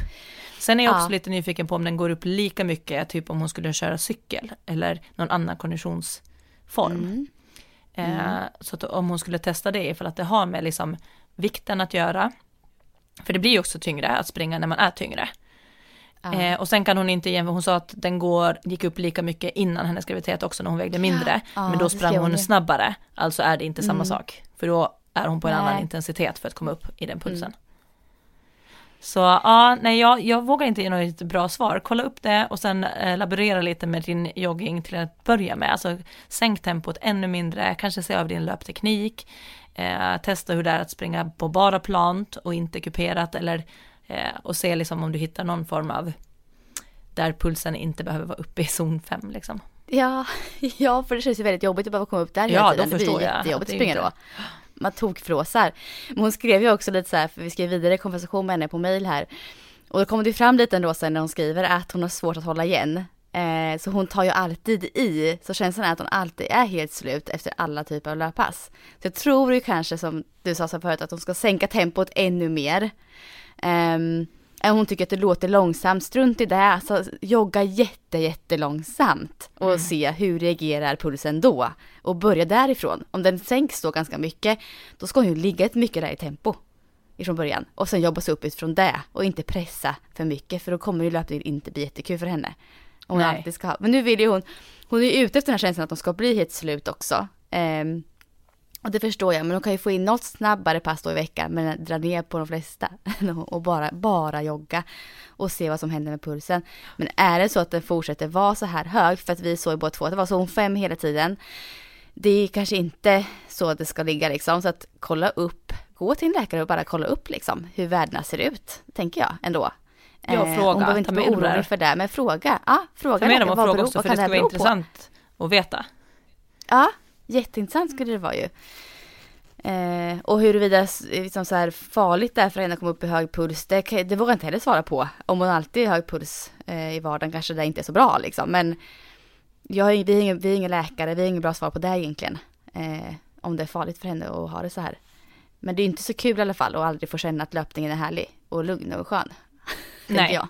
S2: Sen är jag också
S1: Ja.
S2: lite nyfiken på om den går upp lika mycket, typ om hon skulle köra cykel eller någon annan konditionsform.
S1: Mm.
S2: Eh, så att om hon skulle testa det, ifall att det har med liksom vikten att göra. För det blir ju också tyngre att springa när man är tyngre.
S1: Ja.
S2: Eh, och sen kan hon inte jämföra, hon sa att den går, gick upp lika mycket innan hennes graviditet också när hon vägde mindre.
S1: Ja,
S2: men då sprang
S1: hon
S2: snabbare, alltså är det inte samma
S1: Mm.
S2: sak. För då är hon på en
S1: Nej.
S2: annan intensitet för att komma upp i den pulsen.
S1: Mm.
S2: Så ja, nej jag, jag vågar inte ge något bra svar. Kolla upp det och sen eh, laborera lite med din jogging till att börja med. Alltså sänk tempot ännu mindre, kanske se över din löpteknik. Eh, testa hur det är att springa på bara plant och inte kuperat eller eh, och se liksom om du hittar någon form av där pulsen inte behöver vara uppe i zon 5 liksom.
S1: Ja, ja, för det känns ju väldigt jobbigt att behöva komma upp där
S2: Ja,
S1: hela
S2: då
S1: tiden. Det blir
S2: jag
S1: jättejobbigt
S2: att
S1: springa
S2: inte-
S1: då. Man tokfråsar. Men hon skrev ju också lite så här, för vi skrev vidare konversation med henne på mail här. Och då kom det fram lite ändå sen när hon skriver att hon har svårt att hålla igen. Eh, så hon tar ju alltid i, så känslan är att hon alltid är helt slut efter alla typer av löppass. Så jag tror ju kanske som du sa så förut att hon ska sänka tempot ännu mer. Um, hon tycker att det låter långsamt, strunt i det, alltså jogga jätte, jättelångsamt och mm. se hur reagerar pulsen då. Och börja därifrån. Om den sänks då ganska mycket, då ska hon ju ligga ett mycket där i tempo ifrån början. Och sen jobba sig upp utifrån det och inte pressa för mycket för då kommer ju löpningen inte bli jättekul för henne. Om hon alltid ska ha. Men nu vill ju hon, hon är ute efter den här känslan att hon ska bli helt slut också. Um, och det förstår jag, men hon kan ju få in något snabbare pass då i veckan, men dra ner på de flesta och bara, bara jogga och se vad som händer med pulsen. Men är det så att den fortsätter vara så här hög, för att vi såg båda två att det var zon 5 hela tiden, det är kanske inte så det ska ligga liksom, så att kolla upp, gå till en läkare och bara kolla upp liksom hur värdena ser ut, tänker jag ändå.
S2: Ja, fråga. Hon
S1: behöver inte vara orolig för det, men fråga. Ja, fråga.
S2: Ta med dem och fråga också, för det ska vara intressant på? att veta.
S1: Ja, Jätteintressant skulle det vara ju. Eh, och huruvida liksom så här farligt det är för henne att komma upp i hög puls, det, det vågar jag inte heller svara på. Om hon alltid har hög puls eh, i vardagen kanske det inte är så bra liksom. Men jag är, vi, är ingen, vi är ingen läkare, vi har inget bra svar på det egentligen. Eh, om det är farligt för henne att ha det så här. Men det är inte så kul i alla fall att aldrig få känna att löpningen är härlig och lugn och skön.
S2: Nej. Jag.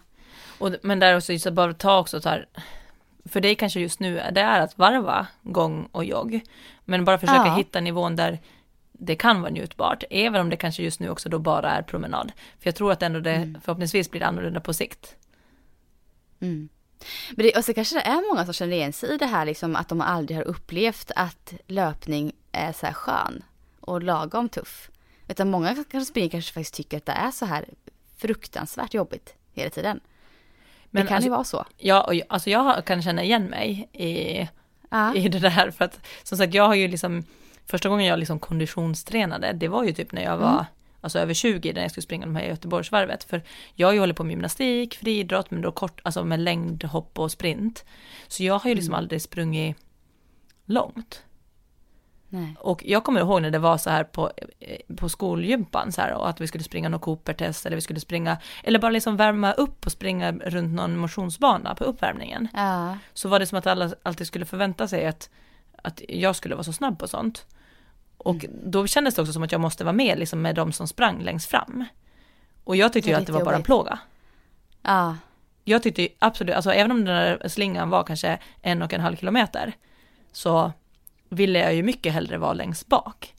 S2: Och, men där också, så bara ta också så här, för dig kanske just nu det är att varva gång och jogg. Men bara försöka ja. hitta nivån där det kan vara njutbart, även om det kanske just nu också då bara är promenad. För jag tror att ändå det mm. förhoppningsvis blir annorlunda på sikt.
S1: Mm. Men det, och så kanske det är många som känner igen sig i det här, liksom att de aldrig har upplevt att löpning är så här skön och lagom tuff. Utan många kanske springer kanske faktiskt tycker att det är så här fruktansvärt jobbigt hela tiden. Men det kan alltså, ju vara så.
S2: Ja, och, alltså jag kan känna igen mig i, i det där. För att som sagt, jag har ju liksom, första gången jag liksom konditionstränade, det var ju typ när jag var mm. Alltså över 20 när jag skulle springa de här Göteborgsvarvet. För jag har ju hållit på med gymnastik, friidrott, men då kort, alltså med längdhopp och sprint. Så jag har ju liksom mm. aldrig sprungit långt. Nej. Och jag kommer ihåg när det var så här på, eh, på skolgympan så här och att vi skulle springa något Cooper-test eller vi skulle springa, eller bara liksom värma upp och springa runt någon motionsbana på uppvärmningen. Ja. Så var det som att alla alltid skulle förvänta sig att, att jag skulle vara så snabb på sånt. Och mm. då kändes det också som att jag måste vara med liksom med de som sprang längst fram. Och jag tyckte ju att det var jobbigt. bara en plåga. Ja. Jag tyckte absolut, alltså även om den där slingan var kanske en och en halv kilometer, så ville jag ju mycket hellre vara längst bak.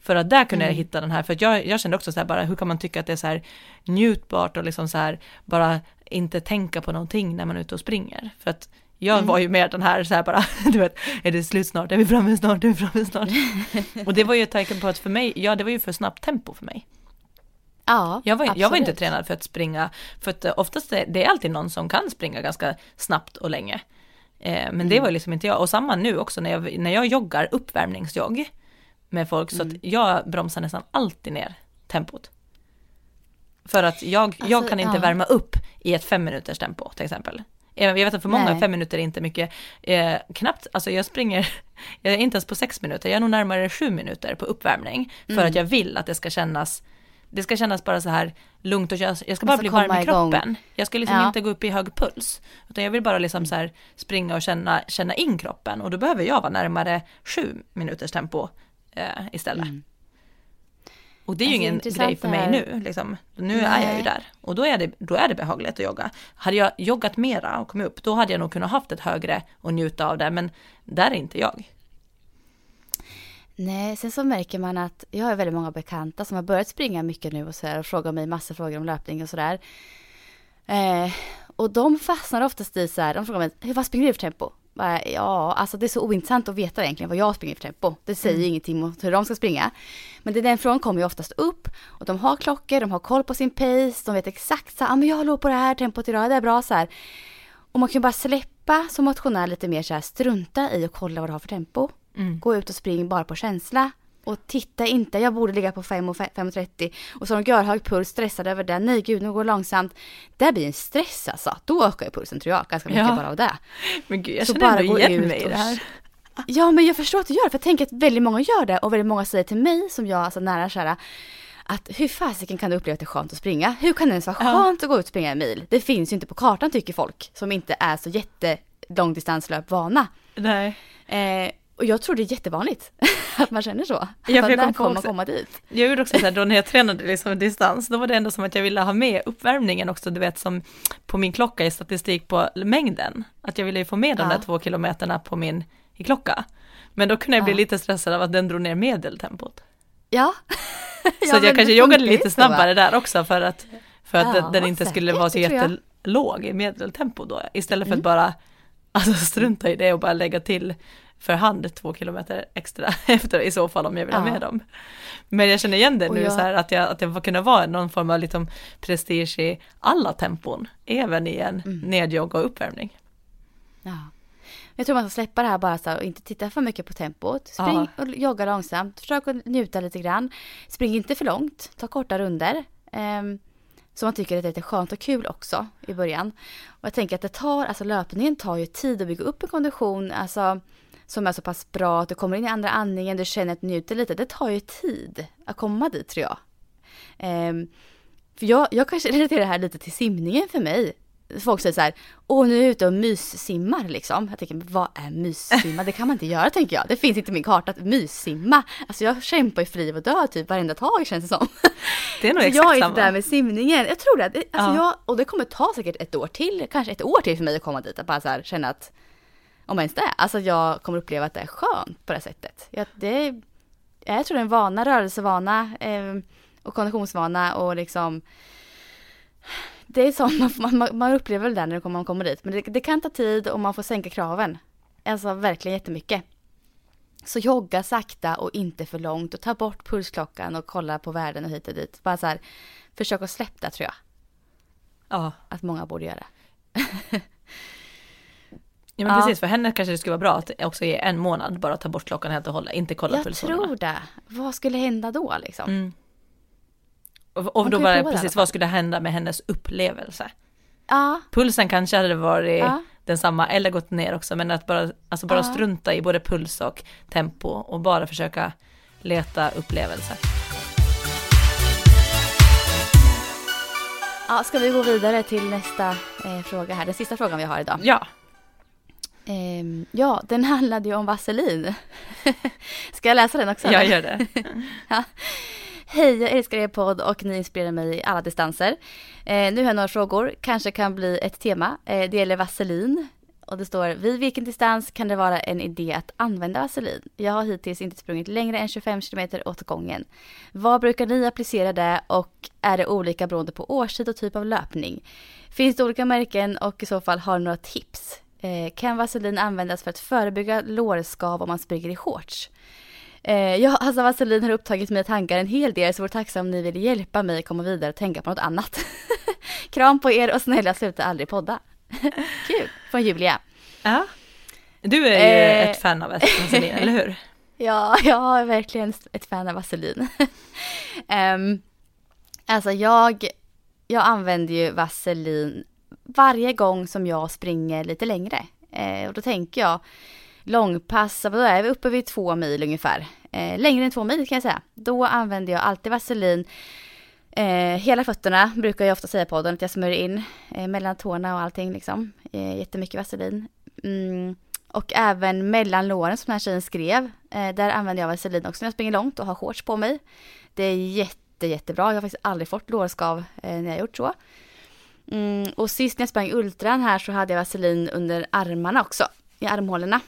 S2: För att där kunde mm. jag hitta den här, för jag, jag kände också så här bara, hur kan man tycka att det är så här njutbart och liksom så här, bara inte tänka på någonting när man är ute och springer. För att jag mm. var ju mer den här så här bara, du vet, är det slut snart, är vi framme snart, är vi framme snart. och det var ju ett tecken på att för mig, ja det var ju för snabbt tempo för mig.
S1: Ja,
S2: jag var, jag var inte tränad för att springa, för att oftast är det är alltid någon som kan springa ganska snabbt och länge. Eh, men det mm. var liksom inte jag. Och samma nu också när jag, när jag joggar uppvärmningsjogg med folk så att mm. jag bromsar nästan alltid ner tempot. För att jag, alltså, jag kan inte ja. värma upp i ett fem minuters tempo till exempel. Eh, jag vet att för många Nej. fem minuter är inte mycket, eh, knappt, alltså jag springer, jag är inte ens på sex minuter, jag är nog närmare sju minuter på uppvärmning. För mm. att jag vill att det ska kännas det ska kännas bara så här lugnt och jag, jag ska bara bli varm i kroppen. Jag ska liksom ja. inte gå upp i hög puls. Utan jag vill bara liksom så här springa och känna, känna in kroppen och då behöver jag vara närmare sju minuters tempo eh, istället. Mm. Och det är ju alltså, ingen grej för mig nu, liksom. Nu Nej. är jag ju där. Och då är, det, då är det behagligt att jogga. Hade jag joggat mera och kommit upp, då hade jag nog kunnat haft ett högre och njuta av det, men där är inte jag.
S1: Nej, sen så märker man att jag har väldigt många bekanta som har börjat springa mycket nu och så här och frågar mig massor frågor om löpning och sådär. Eh, och de fastnar oftast i så här, de frågar mig, vad springer du för tempo? Ja, alltså det är så ointressant att veta egentligen vad jag springer för tempo. Det säger mm. ingenting om hur de ska springa. Men det, den frågan kommer ju oftast upp och de har klockor, de har koll på sin pace, de vet exakt så här, ah, men jag låg på det här tempot idag, det är bra så här. Och man kan bara släppa som motionär lite mer så här, strunta i och kolla vad du har för tempo. Mm. Gå ut och spring bara på känsla. Och titta inte, jag borde ligga på 5.30 och så har de görhög puls, stressade över det. Nej gud, nu går det långsamt. Det blir en stress alltså. Då ökar ju pulsen tror jag ganska mycket ja. bara av det.
S2: Men gud, jag så känner ändå igen mig i det här.
S1: Ja, men jag förstår att du gör det, för jag tänker att väldigt många gör det och väldigt många säger till mig som jag, alltså nära kära, att hur fasiken kan du uppleva att det är skönt att springa? Hur kan det ens vara skönt ja. att gå ut och springa en mil? Det finns ju inte på kartan tycker folk som inte är så jätte långdistanslöpvana.
S2: Nej.
S1: Eh, och jag tror det är jättevanligt att man känner så.
S2: Ja,
S1: för
S2: jag
S1: när kommer man komma dit?
S2: Jag gjorde också så här, då när jag tränade liksom distans, då var det ändå som att jag ville ha med uppvärmningen också, du vet som på min klocka i statistik på mängden. Att jag ville ju få med de
S1: Ja.
S2: där två kilometerna på min i klocka. Men då kunde jag bli
S1: Ja.
S2: lite stressad av att den drog ner medeltempot.
S1: Ja.
S2: Så
S1: Ja,
S2: att jag kanske joggade lite snabbare där också för att, för att
S1: Ja,
S2: den, inte skulle
S1: säkert,
S2: vara så jättelåg i medeltempo då. Istället för
S1: Mm.
S2: att bara alltså, strunta i det och bara lägga till för hand två kilometer extra efter i så fall om jag vill ha
S1: Ja.
S2: med dem. Men jag känner igen det nu
S1: jag-
S2: så här att jag, att jag får kunna vara någon form av liksom prestige i alla tempon, även i en
S1: Mm.
S2: nedjogg och uppvärmning.
S1: Ja. Jag tror man ska släppa det här bara så här och inte titta för mycket på tempot. Spring och jogga långsamt, försök att njuta lite grann. Spring inte för långt, ta korta runder. Um, så man tycker att det är lite skönt och kul också i början. Och jag tänker att det tar, alltså löpningen tar ju tid att bygga upp en kondition, alltså som är så pass bra att du kommer in i andra andningen, du känner att du njuter lite. Det tar ju tid att komma dit tror jag. Ehm, för jag, jag kanske relaterar det här lite till simningen för mig. Folk säger så här, åh nu är jag ute och myssimmar liksom. Jag tänker, vad är myssimma? Det kan man inte göra tänker jag. Det finns inte i min karta att myssimma. Alltså jag kämpar ju för liv och död typ varenda tag känns det som.
S2: Det är nog
S1: Så
S2: exakt
S1: jag är inte där med simningen. Jag tror det alltså
S2: Ja.
S1: jag, och det kommer ta säkert ett år till, kanske ett år till för mig att komma dit. Att bara så här känna att, om ens det, alltså jag kommer uppleva att det är skönt på det sättet. Jag, det, är- jag tror det är en vana, rörelsevana eh, och konditionsvana och liksom det är sånt man, man, man upplever det när man kommer dit. Men det, det kan ta tid och man får sänka kraven. Alltså verkligen jättemycket. Så jogga sakta och inte för långt och ta bort pulsklockan och kolla på värden och hit och dit. Bara så här, försök att släppa det tror jag
S2: Ja,
S1: att många borde göra.
S2: ja men
S1: Ja.
S2: precis, för henne kanske det skulle vara bra att också ge en månad bara ta bort klockan helt och hållet, inte kolla
S1: Jag
S2: pulsådrorna.
S1: tror det. Vad skulle hända då liksom?
S2: Mm. Och, och då
S1: alla
S2: precis, vad skulle hända med hennes upplevelse?
S1: Ja,
S2: Pulsen kanske hade varit
S1: Ja.
S2: densamma eller gått ner också, men att bara, alltså bara
S1: Ja.
S2: strunta i både puls och tempo och bara försöka leta upplevelser.
S1: ja, ska vi gå vidare till nästa eh, fråga här? Den sista frågan vi har idag.
S2: Ja,
S1: Ehm, ja, den handlade ju om vaselin. Ska jag läsa den också?
S2: jag gör det.
S1: Hej, jag älskar er podd och ni inspirerar mig i alla distanser. Eh, nu har jag några frågor, kanske kan bli ett tema. Eh, det gäller vaselin. Och det står, vid vilken distans kan det vara en idé att använda vaselin? Jag har hittills inte sprungit längre än 25 km åt gången. Vad brukar ni applicera det och är det olika beroende på årstid och typ av löpning? Finns det olika märken och i så fall har ni några tips? Eh, kan vaselin användas för att förebygga lårskav om man springer i shorts? Eh, ja, alltså vaselin har upptagit mina tankar en hel del så vore tacksam om ni vill hjälpa mig komma vidare och tänka på något annat. Kram på er och snälla sluta aldrig podda. Kul, från Julia.
S2: Ja. Du är ju
S1: Eh.
S2: ett fan av vaselin, eller hur?
S1: Ja, jag är verkligen ett fan av vaselin. um, alltså jag, jag använder ju vaselin varje gång som jag springer lite längre. Eh, och då tänker jag långpass, vad då är vi uppe vid två mil ungefär. Eh, längre än två mil kan jag säga. Då använder jag alltid vaselin. Eh, hela fötterna brukar jag ofta säga på podden, att jag smörjer in eh, mellan tårna och allting liksom. Eh, jättemycket vaselin. Mm. Och även mellan låren som den här tjejen skrev. Eh, där använder jag vaselin också när jag springer långt och har shorts på mig. Det är jätte, jättebra. Jag har faktiskt aldrig fått lårskav eh, när jag gjort så. Mm, och sist när jag sprang ultran här så hade jag vaselin under armarna också. I armhålorna.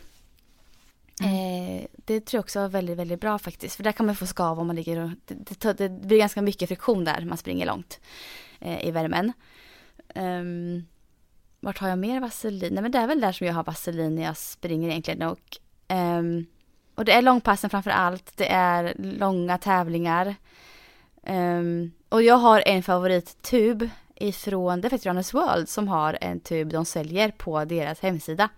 S1: Eh, det tror jag också var väldigt, väldigt bra faktiskt. För där kan man få skav om man ligger och... Det, det, det blir ganska mycket friktion där man springer långt eh, i värmen. Um, vart har jag mer vaselin? Nej men det är väl där som jag har vaselin när jag springer egentligen. Och, ehm, och det är långpassen framför allt. Det är långa tävlingar. Ehm, och jag har en favorittub ifrån, det är faktiskt World som har en tub de säljer på deras hemsida.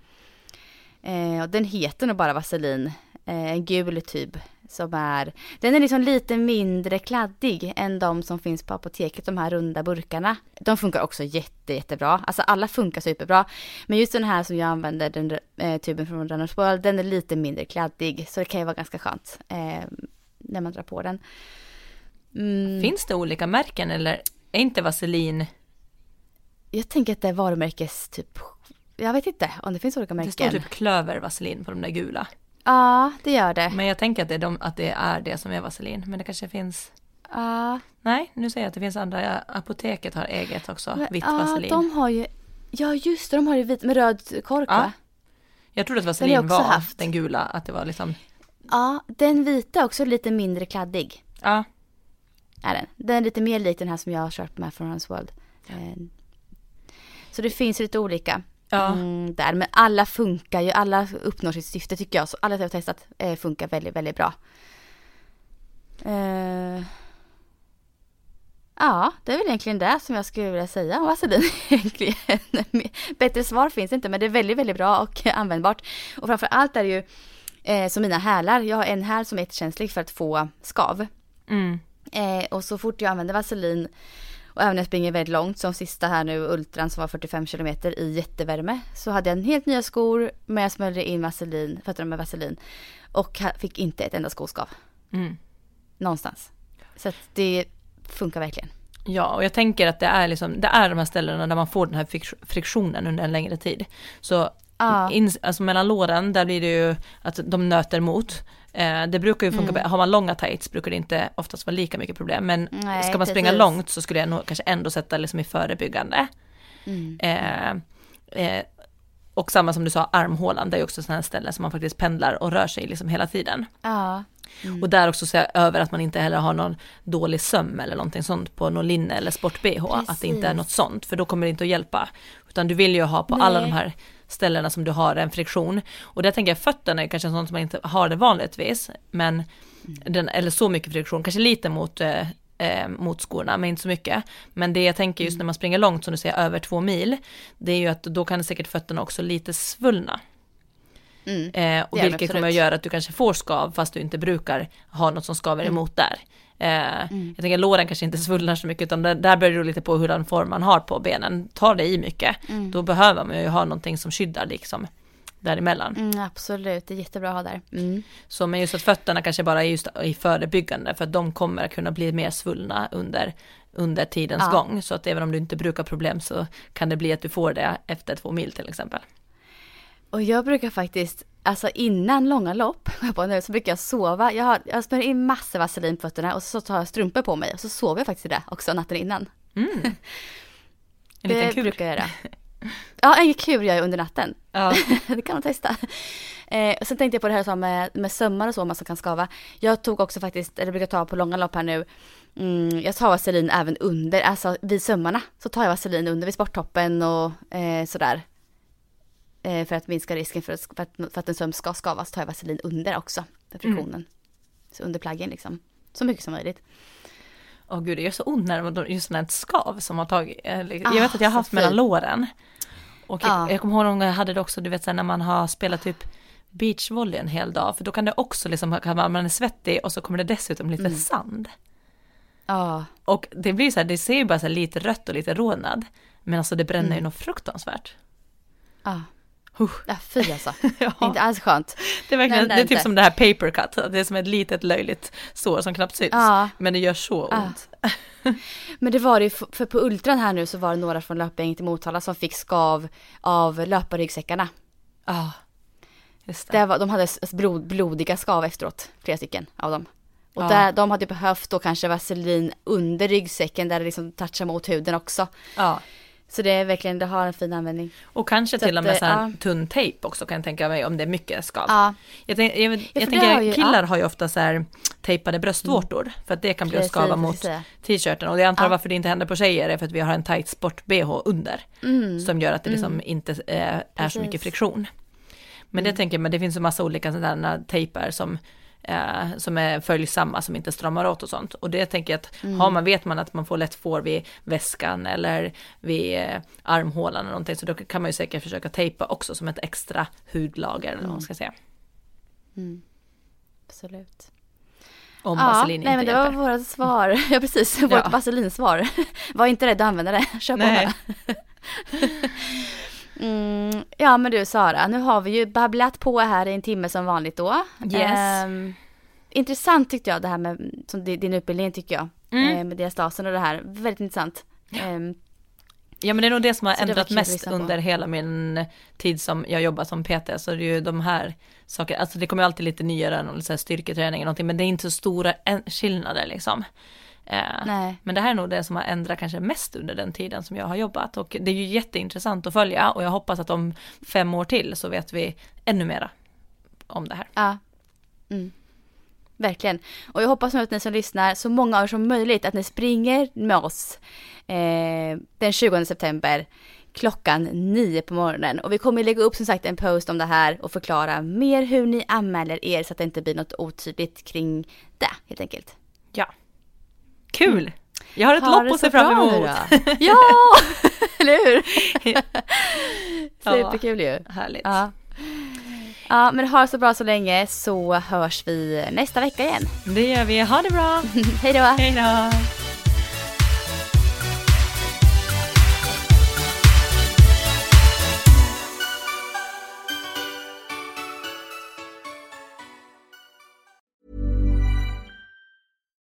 S1: Eh, och den heter nog bara vaselin, eh, en gul tub. Som är, den är liksom lite mindre kladdig än de som finns på apoteket, de här runda burkarna. De funkar också jätte, jättebra. Alltså alla funkar superbra. Men just den här som jag använder, den eh, tuben från Runners World, den är lite mindre kladdig. Så det kan ju vara ganska skönt eh, när man drar på den. Mm,
S2: Finns det olika märken eller är inte vaselin?
S1: jag tänker att det är varumärkes typ jag vet inte om det finns olika
S2: Det
S1: märken.
S2: står typ klövervaselin på de där gula.
S1: Ja, det gör det.
S2: Men jag tänker att det, är de, att det är det som är vaselin. Men det kanske finns...
S1: Ja,
S2: Nej, nu säger jag att det finns andra. Apoteket har eget också,
S1: men-
S2: vitt
S1: ja,
S2: vaselin.
S1: de har ju, ja just det, de har ju vit med röd kork
S2: Ja.
S1: va?
S2: Jag trodde att vaselin var
S1: haft.
S2: den gula, att det var liksom...
S1: Ja, den vita är också lite mindre kladdig.
S2: Ja,
S1: Är den. den är lite mer lik den här som jag har kört med från Hans World. Eh, Så det finns lite olika.
S2: ja.
S1: Mm, där. Men alla funkar ju, alla uppnår sitt syfte tycker jag. Så alla jag har testat eh, funkar väldigt, väldigt bra. Eh, ja, det är väl egentligen det som jag skulle vilja säga om vaselin. Bättre svar finns inte, men det är väldigt, väldigt bra och användbart. Och framför allt är det ju eh, som mina hälar. Jag har en häl som är jättekänslig för att få skav.
S2: Mm.
S1: Och så fort jag använder vaselin och även när jag springer väldigt långt som sista här nu ultran som var 45 kilometer i jättevärme så hade jag en helt nya skor men jag smällde in vaselin, fötterna med vaselin och fick inte ett enda skoskav
S2: Mm.
S1: någonstans. Så att det funkar verkligen.
S2: Ja, och jag tänker att det är, liksom, det är de här ställena där man får den här frik- friktionen under en längre tid. Så
S1: Ja.
S2: in, alltså mellan låren, där blir det ju att de nöter mot. Eh, det brukar ju funka,
S1: Mm.
S2: har man långa tights brukar det inte oftast vara lika mycket problem. Men
S1: Nej,
S2: ska man springa
S1: precis.
S2: långt så skulle jag nog kanske ändå sätta liksom i förebyggande.
S1: Mm.
S2: Eh, eh, och samma som du sa, armhålan, det är ju också sådana här ställen som man faktiskt pendlar och rör sig liksom hela tiden.
S1: Ja.
S2: Och där också se över att man inte heller har någon dålig söm eller någonting sånt på någon linne eller sport-bh. Att det inte är något sånt, för då kommer det inte att hjälpa. Utan du vill ju ha på alla
S1: Nej.
S2: de här ställena som du har en friktion. Och där tänker jag fötterna är kanske sånt som man inte har det vanligtvis. Men
S1: Mm.
S2: den, eller så mycket friktion, kanske lite mot, eh, eh, mot skorna, men inte så mycket. Men det jag tänker
S1: Mm.
S2: just när man springer långt, som du säger, över två mil, det är ju att då kan säkert fötterna också lite svullna.
S1: Mm.
S2: Eh, och vilket kommer att göra att du kanske får skav fast du inte brukar ha något som skaver
S1: Mm.
S2: emot där. Eh, Jag tänker låren kanske inte svullnar så mycket utan där, där beror det lite på hurdan form man har på benen. Tar det i mycket,
S1: Mm.
S2: då behöver man ju ha någonting som skyddar liksom däremellan.
S1: Mm, absolut, det är jättebra att ha där. Mm.
S2: Så men just att fötterna kanske bara är just i förebyggande för att de kommer att kunna bli mer svullna under, under tidens
S1: Ja.
S2: gång. Så att även om du inte brukar problem så kan det bli att du får det efter två mil till exempel.
S1: Och jag brukar faktiskt, alltså innan långa lopp, kom jag på nu, så brukar jag sova. Jag, har, jag smörjer in massor vaselin på fötterna och så tar jag strumpor på mig och så sover jag faktiskt i det också natten innan.
S2: Mm. En liten
S1: det
S2: kur.
S1: brukar jag göra. Ja, en kur gör jag under natten.
S2: Ja.
S1: det kan man testa. Eh, sen tänkte jag på det här med, med sömmar och så, man som kan skava. Jag tog också faktiskt, eller brukar ta på långa lopp här nu, mm, jag tar vaselin även under, alltså vid sömmarna. Så tar jag vaselin under vid sporttoppen och eh, sådär. Eh, för att minska risken för att, för, att, en söm ska skavas tar jag vaselin under också, för friktionen. Så under plaggen liksom. Så mycket som möjligt.
S2: Åh gud, det gör så ont när man just sånt här skav som har tagit, jag
S1: Ah,
S2: vet att jag har haft mellan låren. Och jag,
S1: Ja.
S2: jag kommer ihåg någon gång jag hade det också, du vet här, när man har spelat typ beachvolley en hel dag, för då kan det också liksom, man är svettig och så kommer det dessutom lite
S1: Mm.
S2: sand.
S1: Ja,
S2: Och det blir så här, det ser ju bara så här lite rött och lite rodnad, men alltså det bränner
S1: Mm.
S2: ju något fruktansvärt.
S1: ja. Ja, fy alltså.
S2: Ja.
S1: Inte alls skönt.
S2: Det är verkligen,
S1: Nej, det är
S2: det är typ som det här paper cut, det är som ett litet löjligt sår som knappt syns.
S1: Ja.
S2: Men det gör så
S1: Ja.
S2: ont.
S1: Men det var det ju, för på Ultran här nu så var det några från löpgänget i Motala som fick skav av löparryggsäckarna.
S2: Ja, just det.
S1: Det var, de hade blod, blodiga skav efteråt, flera stycken av dem. Och
S2: Ja.
S1: där, de hade behövt då kanske vaselin under ryggsäcken där det liksom touchar mot huden också.
S2: Ja.
S1: Så det är verkligen, det har en fin användning.
S2: Och kanske
S1: Så
S2: till och med så här
S1: ja.
S2: tunn tejp också kan jag tänka mig om det är mycket skav.
S1: Ja,
S2: Jag, tänk, jag, jag
S1: det
S2: tänker
S1: har ju-
S2: killar
S1: ja.
S2: har ju ofta så här tejpade bröstvårtor för att det kan bli att
S1: Precis,
S2: skava
S1: jag
S2: mot t-shirten och jag antar
S1: Ja.
S2: varför det inte händer på tjejer är för att vi har en tight sport-bh under
S1: mm.
S2: som gör att det liksom inte eh, är så mycket friktion. Men
S1: Mm.
S2: det tänker jag, men det finns en massa olika sådana tejpar som eh, som är följsamma, som inte stramar åt och sånt. Och det tänker jag att
S1: Mm.
S2: har man, vet man att man får lätt får vid väskan eller vid eh, armhålan eller någonting, så då kan man ju säkert försöka tejpa också som ett extra hudlager eller vad man ska säga.
S1: Mm. Absolut.
S2: Om
S1: Ja, nej men det var
S2: hjälper.
S1: våra svar. Ja precis, vårt
S2: Ja.
S1: vaselinsvar. Var inte rädd att använda det, kör på
S2: Nej.
S1: bara. Ja men du Sara, nu har vi ju babblat på här i en timme som vanligt då.
S2: Yes.
S1: Ehm, intressant tyckte jag det här med som di- din utbildning tycker jag.
S2: Mm.
S1: Eh, med diastasen och det här, väldigt intressant. Ehm,
S2: Ja men det är nog det som har ändrat mest
S1: på.
S2: under hela min tid som jag jobbat som PT, så det är ju de här sakerna, alltså det kommer alltid lite nyare, någon så här styrketräning eller någonting, men det är inte så stora skillnader liksom. Eh. Men det här är nog det som har ändrat kanske mest under den tiden som jag har jobbat och det är ju jätteintressant att följa och jag hoppas att om fem år till så vet vi ännu mera om det här.
S1: Ja. Mm. Verkligen. Och jag hoppas nu att ni som lyssnar, så många av er som möjligt, att ni springer med oss eh, den 20 september klockan nio på morgonen. Och vi kommer lägga upp som sagt en post om det här och förklara mer hur ni anmäler er så att det inte blir något otydligt kring det helt enkelt.
S2: Kul! Jag har ett
S1: Mm. Ha
S2: lopp att se fram
S1: nu
S2: emot.
S1: då. Ja, eller hur? Superkul ju.
S2: Härligt.
S1: Ja. ja, men ha det så bra så länge så hörs vi nästa vecka igen.
S2: Det gör vi. Ha det bra.
S1: Hej då!
S2: Hej då.